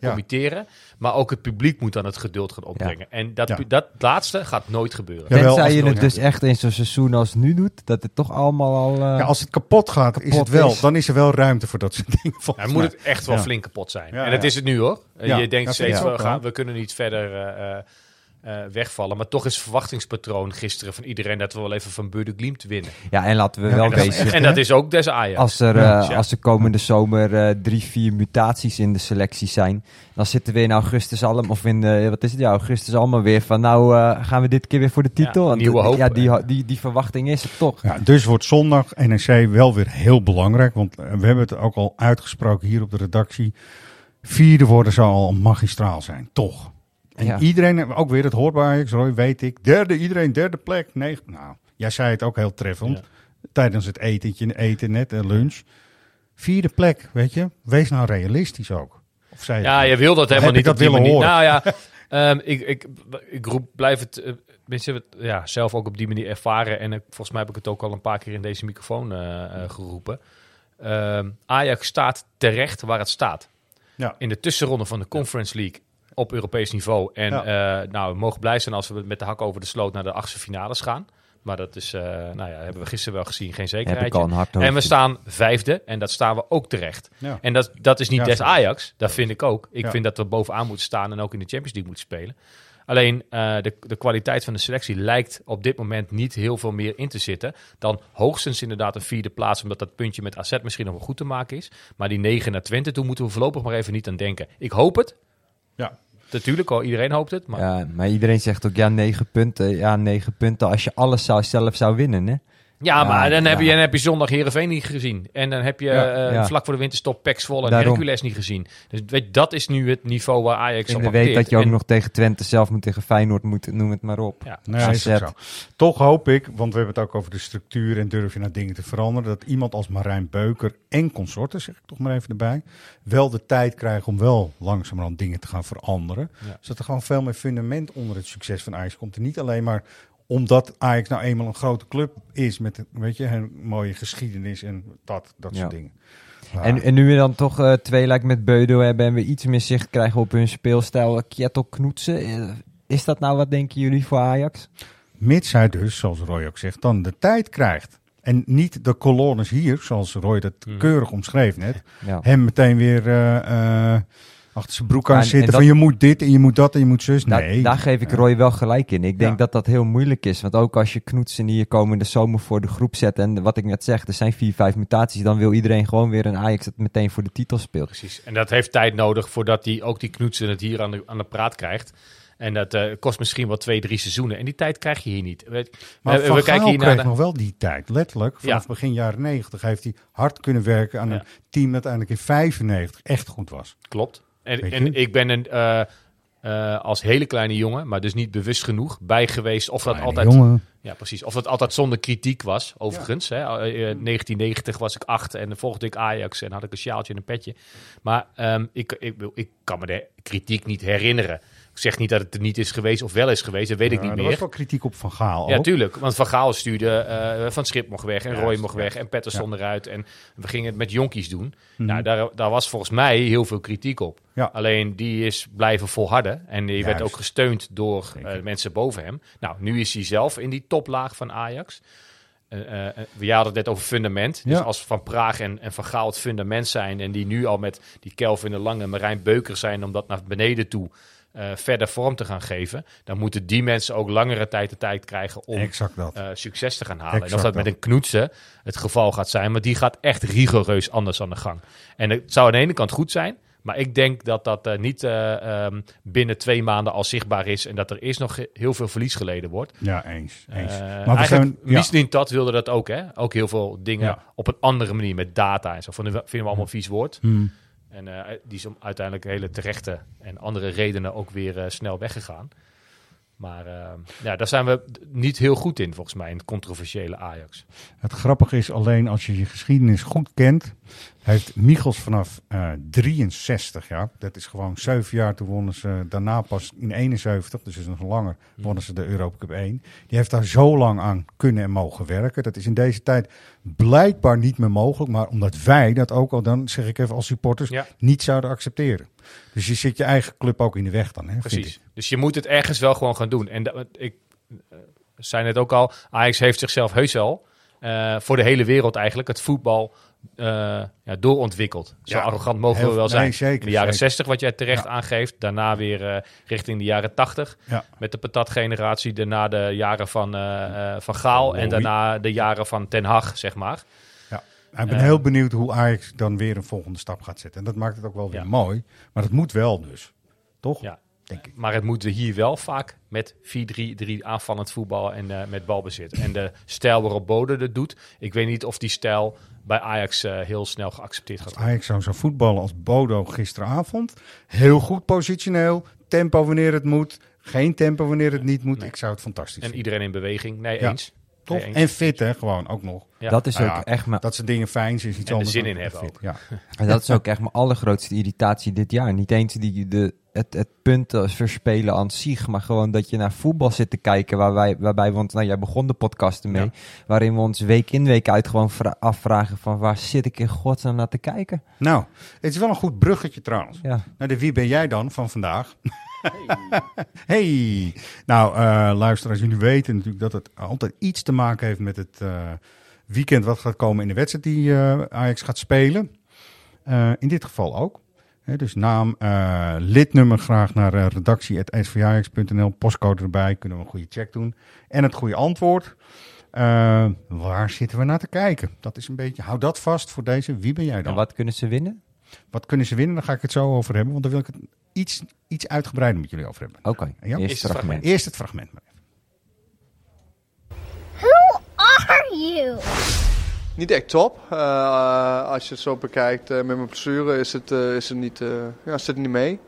Speaker 4: committeren. Maar ook het publiek moet dan het geduld gaan opbrengen. En dat,
Speaker 2: Ja.
Speaker 4: dat laatste gaat nooit gebeuren.
Speaker 2: Ja.
Speaker 3: Tenzij je
Speaker 2: het
Speaker 3: dus echt in zo'n seizoen als nu doet, dat het toch allemaal al... eh,
Speaker 2: Ja, als het kapot gaat, is
Speaker 3: kapot
Speaker 2: het wel.
Speaker 3: is.
Speaker 2: Dan is er wel ruimte voor dat soort dingen.
Speaker 4: Dan moet
Speaker 2: mij.
Speaker 4: het echt wel
Speaker 2: Ja.
Speaker 4: flink kapot zijn.
Speaker 2: Ja,
Speaker 4: en dat
Speaker 2: ja.
Speaker 4: is het nu hoor. Eh,
Speaker 2: Ja,
Speaker 4: je denkt steeds, we, gaan, we kunnen niet verder eh, eh, wegvallen. Maar toch is het verwachtingspatroon gisteren van iedereen dat we wel even van Burde Glimt winnen.
Speaker 3: ja, en laten we
Speaker 2: Ja,
Speaker 3: wel
Speaker 4: En dat,
Speaker 3: wezen.
Speaker 4: en dat is ook des Ajax.
Speaker 3: Als er,
Speaker 2: Ja.
Speaker 3: eh,
Speaker 4: Ja.
Speaker 3: als er komende zomer eh, drie, vier mutaties in de selectie zijn, dan zitten we in augustus allemaal, of in, eh, wat is het, ja, augustus allemaal weer van, nou eh, gaan we dit keer weer voor de titel.
Speaker 4: Ja, nieuwe hoop.
Speaker 3: Ja, die, die, die verwachting is er toch.
Speaker 2: Ja, dus wordt zondag NEC wel weer heel belangrijk. Want we hebben het ook al uitgesproken hier op de redactie. Vierde worden zou al magistraal zijn, toch? En
Speaker 3: Ja.
Speaker 2: iedereen, ook weer, het hoort bij Ajax, Roy, weet ik. Derde, iedereen derde plek. Nee, nou, jij zei het ook heel treffend.
Speaker 4: Ja.
Speaker 2: Tijdens het etentje, eten net, en lunch. Vierde plek, weet je. Wees nou realistisch ook. Of zei je
Speaker 4: Ja,
Speaker 2: het
Speaker 4: je wil dat helemaal
Speaker 2: heb ik
Speaker 4: niet
Speaker 2: dat willen horen?
Speaker 4: Nou ja, ehm, ik, ik, ik roep, blijf het eh, mensen hebben het ja, zelf ook op die manier ervaren. En ik, volgens mij heb ik het ook al een paar keer in deze microfoon eh, eh, geroepen. ehm, Ajax staat terecht waar het staat.
Speaker 2: Ja.
Speaker 4: In de tussenronde van de Conference League op Europees niveau. En eh, nou, we mogen blij zijn als we met de hak over de sloot naar de achtste finales gaan. Maar dat is, eh, nou ja, hebben we gisteren wel gezien, geen
Speaker 3: hard
Speaker 4: En we staan vijfde en dat staan we ook terecht.
Speaker 2: Ja.
Speaker 4: En dat, dat is niet
Speaker 2: Ja,
Speaker 4: des. Ajax, dat vind ik ook. Ik
Speaker 2: Ja.
Speaker 4: vind dat we bovenaan moeten staan en ook in de Champions League moeten spelen. Alleen eh, de, de kwaliteit van de selectie lijkt op dit moment niet heel veel meer in te zitten. Dan hoogstens inderdaad een vierde plaats, omdat dat puntje met AZ misschien nog wel goed te maken is. Maar die 9 naar Twente, toen moeten we voorlopig maar even niet aan denken. Ik hoop het.
Speaker 2: Ja.
Speaker 4: Natuurlijk, al iedereen hoopt het. Maar
Speaker 3: Ja, maar iedereen zegt ook, ja, negen punten. Ja, negen punten als je alles zou, zelf zou winnen, hè?
Speaker 4: Ja,
Speaker 3: Ja,
Speaker 4: maar dan heb, je, dan heb je zondag Heerenveen niet gezien. En dan heb je
Speaker 2: Ja,
Speaker 4: eh,
Speaker 3: ja.
Speaker 4: vlak voor de winterstop Pek Zwolle en. Hercules niet gezien. Dus weet, je, dat is nu het niveau waar Ajax
Speaker 3: In
Speaker 4: op
Speaker 3: de week
Speaker 4: acteert.
Speaker 3: dat je ook
Speaker 4: En-
Speaker 3: nog tegen Twente zelf moet, tegen Feyenoord moet, noem het maar op.
Speaker 4: Ja.
Speaker 2: Nee, is zo. Toch hoop ik, want we hebben het ook over de structuur en durf je naar dingen te veranderen, dat iemand als Marijn Beuker en consorten, zeg ik toch maar even erbij, wel de tijd krijgen om wel langzamerhand dingen te gaan veranderen.
Speaker 4: Ja.
Speaker 2: Zodat er gewoon veel meer fundament onder het succes van Ajax komt. En niet alleen maar omdat Ajax nou eenmaal een grote club is met weet je, een mooie geschiedenis en dat, dat
Speaker 3: Ja.
Speaker 2: soort dingen.
Speaker 3: En, en nu we dan toch eh, twee lijkt met Beudo hebben en we iets meer zicht krijgen op hun speelstijl, Kjettel Knoetsen, eh, is dat nou wat denken jullie voor Ajax?
Speaker 2: Mits hij dus, zoals Roy ook zegt, dan de tijd krijgt. En niet de kolonnes hier, zoals Roy dat
Speaker 4: Mhm.
Speaker 2: keurig omschreef net.
Speaker 3: Ja.
Speaker 2: Hem meteen weer eh, eh, achter zijn broek aan
Speaker 3: en-
Speaker 2: zitten.
Speaker 3: en
Speaker 2: van
Speaker 3: dat-
Speaker 2: je moet dit en je moet dat en je moet zus. Nee.
Speaker 3: daar geef ik Roy wel gelijk in. Ik denk
Speaker 2: Ja.
Speaker 3: dat dat heel moeilijk is. Want ook als je Knoetsen hier komende zomer voor de groep zet. En wat ik net zeg, er zijn vier, vijf mutaties. Dan wil iedereen gewoon weer een Ajax dat meteen voor de titel speelt.
Speaker 4: Precies. En dat heeft tijd nodig voordat die, ook die Knoetsen het hier aan de, aan de praat krijgt. En dat eh, kost misschien wel twee, drie seizoenen. En die tijd krijg je hier niet. We,
Speaker 2: maar
Speaker 4: we, kijken
Speaker 2: Gaal
Speaker 4: hier naar de-
Speaker 2: nog wel die tijd. Letterlijk, vanaf
Speaker 4: Ja.
Speaker 2: begin jaren 90 heeft hij hard kunnen werken aan
Speaker 4: Ja.
Speaker 2: een team dat uiteindelijk in 95 echt goed was.
Speaker 4: Klopt. En, en ik ben een, eh, eh, als hele kleine jongen, maar dus niet bewust genoeg, bij geweest of dat altijd...
Speaker 2: jongen.
Speaker 4: Ja, precies. Of dat altijd zonder kritiek was, overigens. Hè. Eh, eh, 1990 was ik acht en dan volgde ik Ajax en had ik een sjaaltje en een petje. Maar ehm, ik, ik, wil- ik kan me de kritiek niet herinneren. Ik zeg niet dat het er niet is geweest of wel is geweest, dat weet ik
Speaker 2: Ja,
Speaker 4: niet
Speaker 2: er
Speaker 4: meer.
Speaker 2: was wel kritiek op Van Gaal
Speaker 4: Ja,
Speaker 2: ook.
Speaker 4: tuurlijk. Want Van Gaal stuurde eh, Van Schip mocht weg en
Speaker 2: Juist,
Speaker 4: Roy mocht weg en Patterson eruit. En we gingen het met jonkies doen.
Speaker 2: Mhm.
Speaker 4: Nou, daar, daar was volgens mij heel veel kritiek op.
Speaker 2: Ja.
Speaker 4: Alleen die is blijven volharden. En die werd ook gesteund door eh, mensen boven hem. Nou, nu is hij zelf in die toplaag van Ajax. Eh, we hadden het net over fundament. Dus
Speaker 2: Ja.
Speaker 4: als Van Praag en, en Van Gaal het fundament zijn... en die nu al met die Kelvin de Lange en Marijn Beuker zijn... om dat naar beneden toe eh, verder vorm te gaan geven... dan moeten die mensen ook langere tijd de tijd krijgen om
Speaker 2: dat.
Speaker 4: eh, succes te gaan halen. en of dat met een knoetsen het geval gaat zijn, maar die gaat echt rigoureus anders aan de gang. En het zou aan de ene kant goed zijn, maar ik denk dat dat eh, niet eh, ehm, binnen twee maanden al zichtbaar is en dat er eerst nog heel veel verlies geleden wordt.
Speaker 2: Ja, eens. eens. Maar we zijn, ja,
Speaker 4: dat wilde dat ook, hè? Ook heel veel dingen
Speaker 2: Ja.
Speaker 4: op een andere manier met data en zo. Van, vinden we allemaal een vies woord.
Speaker 2: Hmm.
Speaker 4: En eh, die is om uiteindelijk hele terechte en andere redenen ook weer eh, snel weggegaan. Maar eh, ja, daar zijn we niet heel goed in, volgens mij, in het controversiële Ajax.
Speaker 2: Het grappige is alleen als je je geschiedenis goed kent, heeft Michels vanaf eh 63 jaar, dat is gewoon zeven jaar, toen wonnen ze daarna pas in 71, dus is nog langer, wonnen ze de Europa Cup 1. Die heeft daar zo lang aan kunnen en mogen werken. Dat is in deze tijd blijkbaar niet meer mogelijk, maar omdat wij dat ook al dan, zeg ik even als supporters,
Speaker 4: Ja.
Speaker 2: niet zouden accepteren. Dus je zit je eigen club ook in de weg dan, hè,
Speaker 4: Precies. Dus je moet het ergens wel gewoon gaan doen. En dat, ik eh, zei het ook al, Ajax heeft zichzelf heus wel eh, voor de hele wereld eigenlijk het voetbal eh, ja, doorontwikkeld. Zo
Speaker 2: Ja,
Speaker 4: arrogant mogen
Speaker 2: heel-
Speaker 4: we wel
Speaker 2: nee,
Speaker 4: zijn.
Speaker 2: zeker,
Speaker 4: in de jaren
Speaker 2: zeker.
Speaker 4: 60, wat jij terecht
Speaker 2: Ja.
Speaker 4: aangeeft. Daarna weer eh, richting de jaren 80
Speaker 2: Ja.
Speaker 4: met de patatgeneratie. Daarna de jaren van, van Gaal. En daarna de jaren van Ten Hag, zeg maar.
Speaker 2: Ik ben heel benieuwd hoe Ajax dan weer een volgende stap gaat zetten. En dat maakt het ook wel weer mooi. Maar dat moet wel dus. Toch?
Speaker 4: Ja.
Speaker 2: Denk ik.
Speaker 4: Maar het moet hier wel vaak met 4-3-3 aanvallend voetbal en eh, met balbezit. En de stijl waarop Bode dat doet, ik weet niet of die stijl bij Ajax eh, heel snel geaccepteerd gaat worden.
Speaker 2: Ajax zou zo voetballen als Bodo gisteravond. Heel goed positioneel. Tempo wanneer het moet. Geen tempo wanneer het niet moet.
Speaker 4: Nee.
Speaker 2: Ik zou het fantastisch
Speaker 4: En
Speaker 2: vinden.
Speaker 4: iedereen in beweging. Nee,
Speaker 2: Ja.
Speaker 4: eens.
Speaker 2: Toch?
Speaker 4: Nee.
Speaker 2: En fit hè, gewoon ook nog.
Speaker 4: Ja.
Speaker 3: Dat is
Speaker 2: Nou
Speaker 3: ook
Speaker 2: ja,
Speaker 3: echt mijn
Speaker 2: Dat ze dingen fijn zijn is iets
Speaker 4: er
Speaker 2: anders.
Speaker 4: zin in hebben
Speaker 2: fit. Ja.
Speaker 3: En dat is ook echt mijn allergrootste irritatie dit jaar. Niet eens die, de het, het punt verspelen aan zich, maar gewoon dat je naar voetbal zit te kijken, waarbij, waarbij want nou, jij begon de podcast ermee,
Speaker 2: Ja.
Speaker 3: waarin we ons week in, week uit gewoon vra- afvragen van waar zit ik in godsnaam naar te kijken?
Speaker 2: Nou, het is wel een goed bruggetje trouwens.
Speaker 3: Ja.
Speaker 2: Nou, de wie ben jij dan van vandaag? Hey. Nou, eh luister, als jullie weten natuurlijk dat het altijd iets te maken heeft met het eh, weekend wat gaat komen in de wedstrijd die eh, Ajax gaat spelen. Eh, in dit geval ook. Hè, dus naam, eh, lidnummer graag naar uh, redactie.svjajax.nl, postcode erbij, kunnen we een goede check doen. En het goede antwoord. Eh, waar zitten we naar te kijken? Dat is een beetje, hou dat vast voor deze. Wie ben jij dan?
Speaker 3: En wat kunnen ze winnen?
Speaker 2: Wat kunnen ze winnen? Daar ga ik het zo over hebben, want daar wil ik het iets, iets uitgebreider met jullie over hebben.
Speaker 3: Oké,
Speaker 2: Ja?
Speaker 3: eerst
Speaker 4: Eerst het
Speaker 3: fragment.
Speaker 2: Eerst het fragment maar even.
Speaker 7: Who are you?
Speaker 8: Niet echt top. Eh, als je het zo bekijkt eh, met mijn blessure is het, eh, is het niet, eh, ja, zit het niet mee.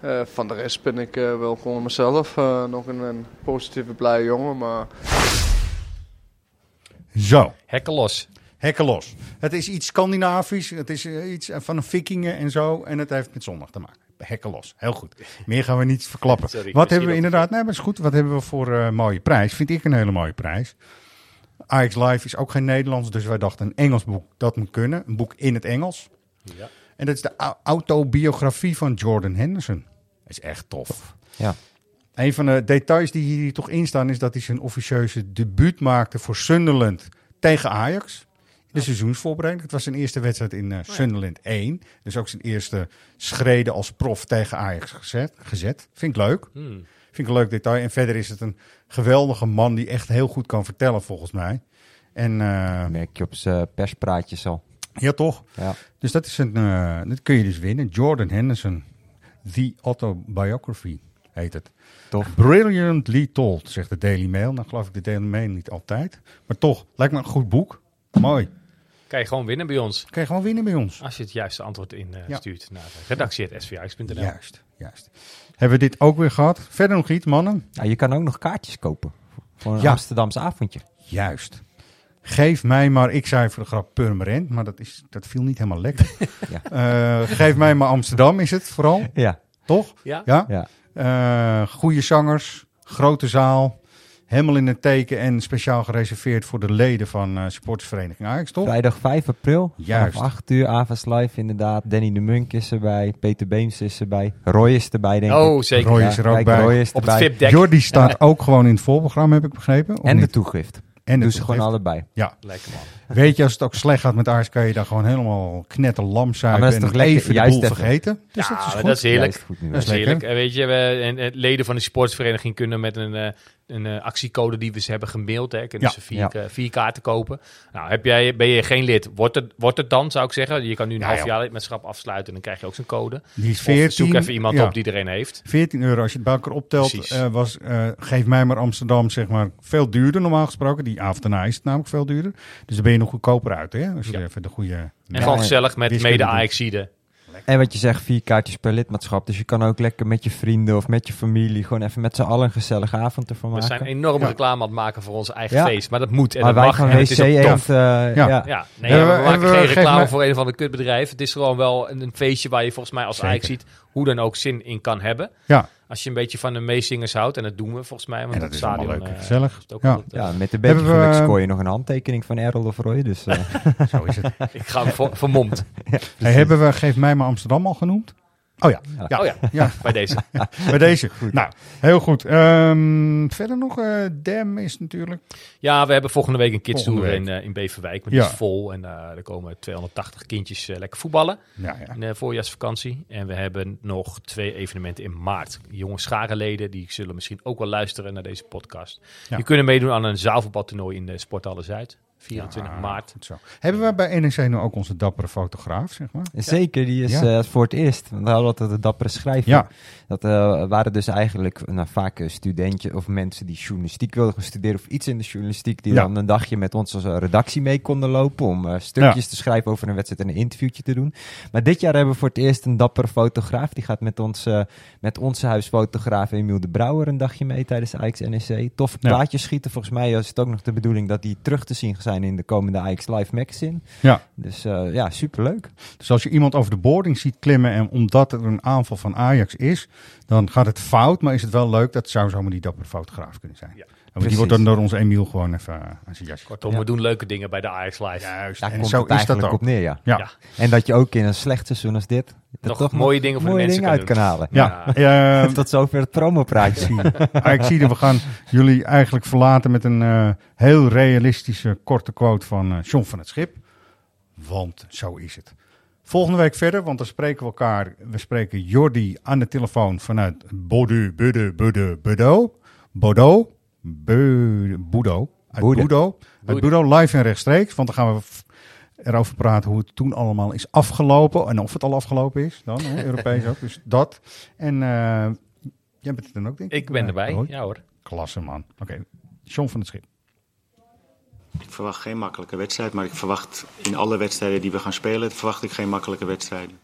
Speaker 8: Eh, van de rest ben ik eh, wel gewoon mezelf. eh, nog een, een positieve, blije jongen. Maar
Speaker 2: Zo,
Speaker 4: Hekken los.
Speaker 2: hekken los. Het is iets Scandinavisch, het is iets van een vikingen en zo. En het heeft met zondag te maken. Hekken los, heel goed. Meer gaan we niet verklappen.
Speaker 4: Sorry,
Speaker 2: Wat hebben we inderdaad, nee, maar is goed. Wat hebben we voor eh mooie prijs? Vind ik een hele mooie prijs. Ajax Live is ook geen Nederlands, dus wij dachten een Engels boek, dat moet kunnen. Een boek in het Engels.
Speaker 4: Ja.
Speaker 2: En dat is de au- autobiografie van Jordan Henderson. Dat is echt tof.
Speaker 3: Ja.
Speaker 2: Een van de details die hier toch in staan is dat hij zijn officieuze debuut maakte voor Sunderland tegen Ajax. In de seizoensvoorbereiding. Het was zijn eerste wedstrijd in eh, Sunderland 1. Dus ook zijn eerste schreden als prof tegen Ajax gezet. gezet. Vind ik leuk.
Speaker 4: Hmm.
Speaker 2: Vind ik een leuk detail. En verder is het een geweldige man die echt heel goed kan vertellen volgens mij. En eh,
Speaker 3: merk je op zijn perspraatjes al.
Speaker 2: ja, toch?
Speaker 3: Ja.
Speaker 2: Dus dat, is een, eh, dat kun je dus winnen. Jordan Henderson, The Autobiography heet het.
Speaker 3: Tof.
Speaker 2: Brilliantly told, zegt de Daily Mail. Nou geloof ik de Daily Mail niet altijd. Maar toch, lijkt me een goed boek. Mooi.
Speaker 4: Kan je gewoon winnen bij ons.
Speaker 2: Kan je gewoon winnen bij ons.
Speaker 4: Als je het juiste antwoord in eh,
Speaker 2: Ja.
Speaker 4: stuurt naar redactie.svix.nl.
Speaker 2: Juist, juist. Hebben we dit ook weer gehad? Verder nog iets, mannen?
Speaker 3: Ja, je kan ook nog kaartjes kopen voor een
Speaker 2: Ja.
Speaker 3: Amsterdamse avondje.
Speaker 2: Juist. Geef mij maar, ik zei voor de grap Purmerend, maar dat, is, dat viel niet helemaal lekker.
Speaker 3: Ja.
Speaker 2: Eh, geef mij maar Amsterdam is het vooral,
Speaker 3: Ja,
Speaker 2: toch?
Speaker 4: Ja?
Speaker 2: Ja?
Speaker 3: ja.
Speaker 2: Eh, goede zangers, grote zaal, helemaal in het teken en speciaal gereserveerd voor de leden van eh supportersvereniging Ajax, toch?
Speaker 3: Vrijdag 5 april,
Speaker 2: Juist.
Speaker 3: vanaf 8 uur, Avas Live inderdaad. Danny de Munk is erbij, Peter Beems is erbij, Roy is erbij denk ik.
Speaker 4: Oh, zeker.
Speaker 2: Roy
Speaker 3: Ja,
Speaker 2: is er ook
Speaker 3: kijk,
Speaker 2: bij.
Speaker 3: Roy is
Speaker 4: Op
Speaker 3: erbij.
Speaker 2: Jordi staat ook gewoon in het voorprogramma, heb ik begrepen.
Speaker 3: En de toegift.
Speaker 2: en de
Speaker 3: Doe ze gewoon allebei.
Speaker 2: Ja,
Speaker 4: Lekker man.
Speaker 2: weet je, als het ook slecht gaat met Ajax, kan je daar gewoon helemaal knetterlam zuipen
Speaker 3: maar dat is
Speaker 2: en
Speaker 3: toch lekker,
Speaker 2: even de
Speaker 3: juist
Speaker 2: boel
Speaker 3: even.
Speaker 2: vergeten. Dus
Speaker 4: ja,
Speaker 2: dat is goed.
Speaker 4: dat is heerlijk.
Speaker 3: Juist goed.
Speaker 4: Dat is
Speaker 2: lekker.
Speaker 4: heerlijk. En weet je, we, en, en leden van de sportsvereniging kunnen met een, eh, een eh, actiecode die we ze hebben gemaild, hè, kunnen
Speaker 2: Ja.
Speaker 4: ze vier,
Speaker 3: Ja.
Speaker 4: ka- vier kaarten kopen. Nou, heb jij, ben je geen lid, wordt het, wordt het dan, zou ik zeggen. Je kan nu een
Speaker 2: Ja,
Speaker 4: half jaar lidmaatschap afsluiten en dan krijg je ook zo'n code.
Speaker 2: Die is
Speaker 4: Of
Speaker 2: 14.
Speaker 4: zoek even iemand op die er een heeft.
Speaker 2: 14 euro als je het bij elkaar optelt, eh, was eh, Geef mij maar Amsterdam zeg maar veel duurder normaal gesproken. Die avond daarna is het namelijk veel duurder. Dus dan ben je nog goedkoper uit hè, als je even de goede...
Speaker 4: En gewoon gezellig met
Speaker 2: Wiskunde
Speaker 4: mede
Speaker 2: doen.
Speaker 4: Ajaxide.
Speaker 3: En wat je zegt, vier kaartjes per lidmaatschap. Dus je kan ook lekker met je vrienden of met je familie gewoon even met z'n allen een gezellige avond ervan
Speaker 4: We
Speaker 3: maken.
Speaker 4: zijn enorm
Speaker 2: Ja.
Speaker 4: reclame aan het maken voor ons eigen
Speaker 3: Ja.
Speaker 4: feest. Maar dat moet en
Speaker 3: maar
Speaker 4: dat
Speaker 3: wij
Speaker 4: mag.
Speaker 3: gaan
Speaker 4: en het is ook
Speaker 3: WC. Eend, eh,
Speaker 2: Ja.
Speaker 3: ja.
Speaker 4: Ja, nee, we,
Speaker 2: we-
Speaker 4: maken
Speaker 2: hebben we-
Speaker 4: geen reclame voor een van de kutbedrijven. Het is gewoon wel een, een feestje waar je volgens mij als. Ajax ziet hoe dan ook zin in kan hebben.
Speaker 2: Ja,
Speaker 4: Als je een beetje van de meezingers houdt, en dat doen we volgens mij. Want
Speaker 2: en dat
Speaker 4: het
Speaker 2: is
Speaker 4: stadion,
Speaker 2: leuk
Speaker 4: eh,
Speaker 2: gezellig.
Speaker 4: is het ook
Speaker 2: Ja.
Speaker 4: altijd, eh,
Speaker 3: Ja, met een beetje geluk scoor je nog een handtekening van Errol of Roy. Dus, eh,
Speaker 2: Zo is het.
Speaker 4: ik ga hem ver- vermomd.
Speaker 2: Hey, hebben we Geef mij maar Amsterdam al genoemd? Oh ja,
Speaker 3: Ja.
Speaker 4: Oh ja,
Speaker 2: ja.
Speaker 4: bij deze.
Speaker 2: bij deze. Nou, heel goed. Ehm, verder nog, eh Dem is natuurlijk...
Speaker 4: Ja, we hebben volgende week een kids tour in, eh, in Beverwijk. Maar
Speaker 2: Ja.
Speaker 4: die is vol en eh, er komen 280 kindjes lekker voetballen
Speaker 2: Ja, ja.
Speaker 4: in de voorjaarsvakantie. En we hebben nog twee evenementen in maart. Jonge scharenleden, die zullen misschien ook wel luisteren naar deze podcast. Die kunnen meedoen aan een zaalvoetbaltoernooi in de Sporthalle Zuid. 24
Speaker 2: Ja,
Speaker 4: maart.
Speaker 2: goed zo. Hebben we bij NEC nu ook onze dappere fotograaf, zeg maar?
Speaker 3: Zeker, die is
Speaker 2: Ja.
Speaker 3: eh, voor het eerst. Want we hadden altijd de dappere schrijver.
Speaker 2: Ja.
Speaker 3: Dat eh, waren dus eigenlijk nou, vaak eh, studenten of mensen die journalistiek wilden gaan studeren of iets in de journalistiek. Die
Speaker 2: Ja.
Speaker 3: dan een dagje met ons als redactie mee konden lopen om stukjes te schrijven over een wedstrijd en een interviewtje te doen. Maar dit jaar hebben we voor het eerst een dappere fotograaf. Die gaat met, ons, met onze huisfotograaf Emiel de Brouwer een dagje mee tijdens Ajax NEC.
Speaker 2: Ja.
Speaker 3: plaatjes schieten. Volgens mij is het ook nog de bedoeling dat die terug te zien zijn in de komende Ajax Live Magazine.
Speaker 2: Ja.
Speaker 3: Dus eh, ja, superleuk.
Speaker 2: Dus als je iemand over de boarding ziet klimmen en omdat er een aanval van Ajax is, dan gaat het fout, maar is het wel leuk. Dat zou zomaar die dappere fotograaf kunnen zijn.
Speaker 4: Ja,
Speaker 2: die wordt dan door onze Emiel gewoon even eh, aan zijn jasje.
Speaker 4: Kortom, we doen leuke dingen bij de Ajax Live.
Speaker 2: Juist.
Speaker 3: Daar
Speaker 2: en
Speaker 3: komt
Speaker 2: zo
Speaker 3: het
Speaker 2: is dat
Speaker 3: eigenlijk
Speaker 2: ook.
Speaker 3: op neer, ja.
Speaker 2: Ja.
Speaker 4: Ja.
Speaker 3: En dat je ook in een slecht seizoen als dit... er
Speaker 4: Nog mooie dingen voor de mensen
Speaker 3: dingen uit
Speaker 4: kan
Speaker 3: halen.
Speaker 2: Ja. Eh,
Speaker 3: Tot zover het promopraatje zien.
Speaker 2: ik zie dat we gaan jullie eigenlijk verlaten met een eh, heel realistische korte quote van eh John van het Schip. Want zo is het. Volgende week verder, want dan spreken we elkaar. We spreken Jordi aan de telefoon vanuit Bordeaux, Budde, Budde, Bordeaux. Bordeaux, Beu- Bordeaux. Uit. Bordeaux. Uit Bordeaux live en rechtstreeks. Want dan gaan we erover praten hoe het toen allemaal is afgelopen. En of het al afgelopen is dan, hè, Europees ook. Dus dat. En eh, jij bent er dan ook, denk ik?
Speaker 4: Ik ben erbij,
Speaker 2: Roy?
Speaker 4: ja hoor.
Speaker 2: Klasse, man. Oké, John van het Schip.
Speaker 9: Ik verwacht geen makkelijke wedstrijd, maar ik verwacht in alle wedstrijden die we gaan spelen, verwacht ik geen makkelijke wedstrijden.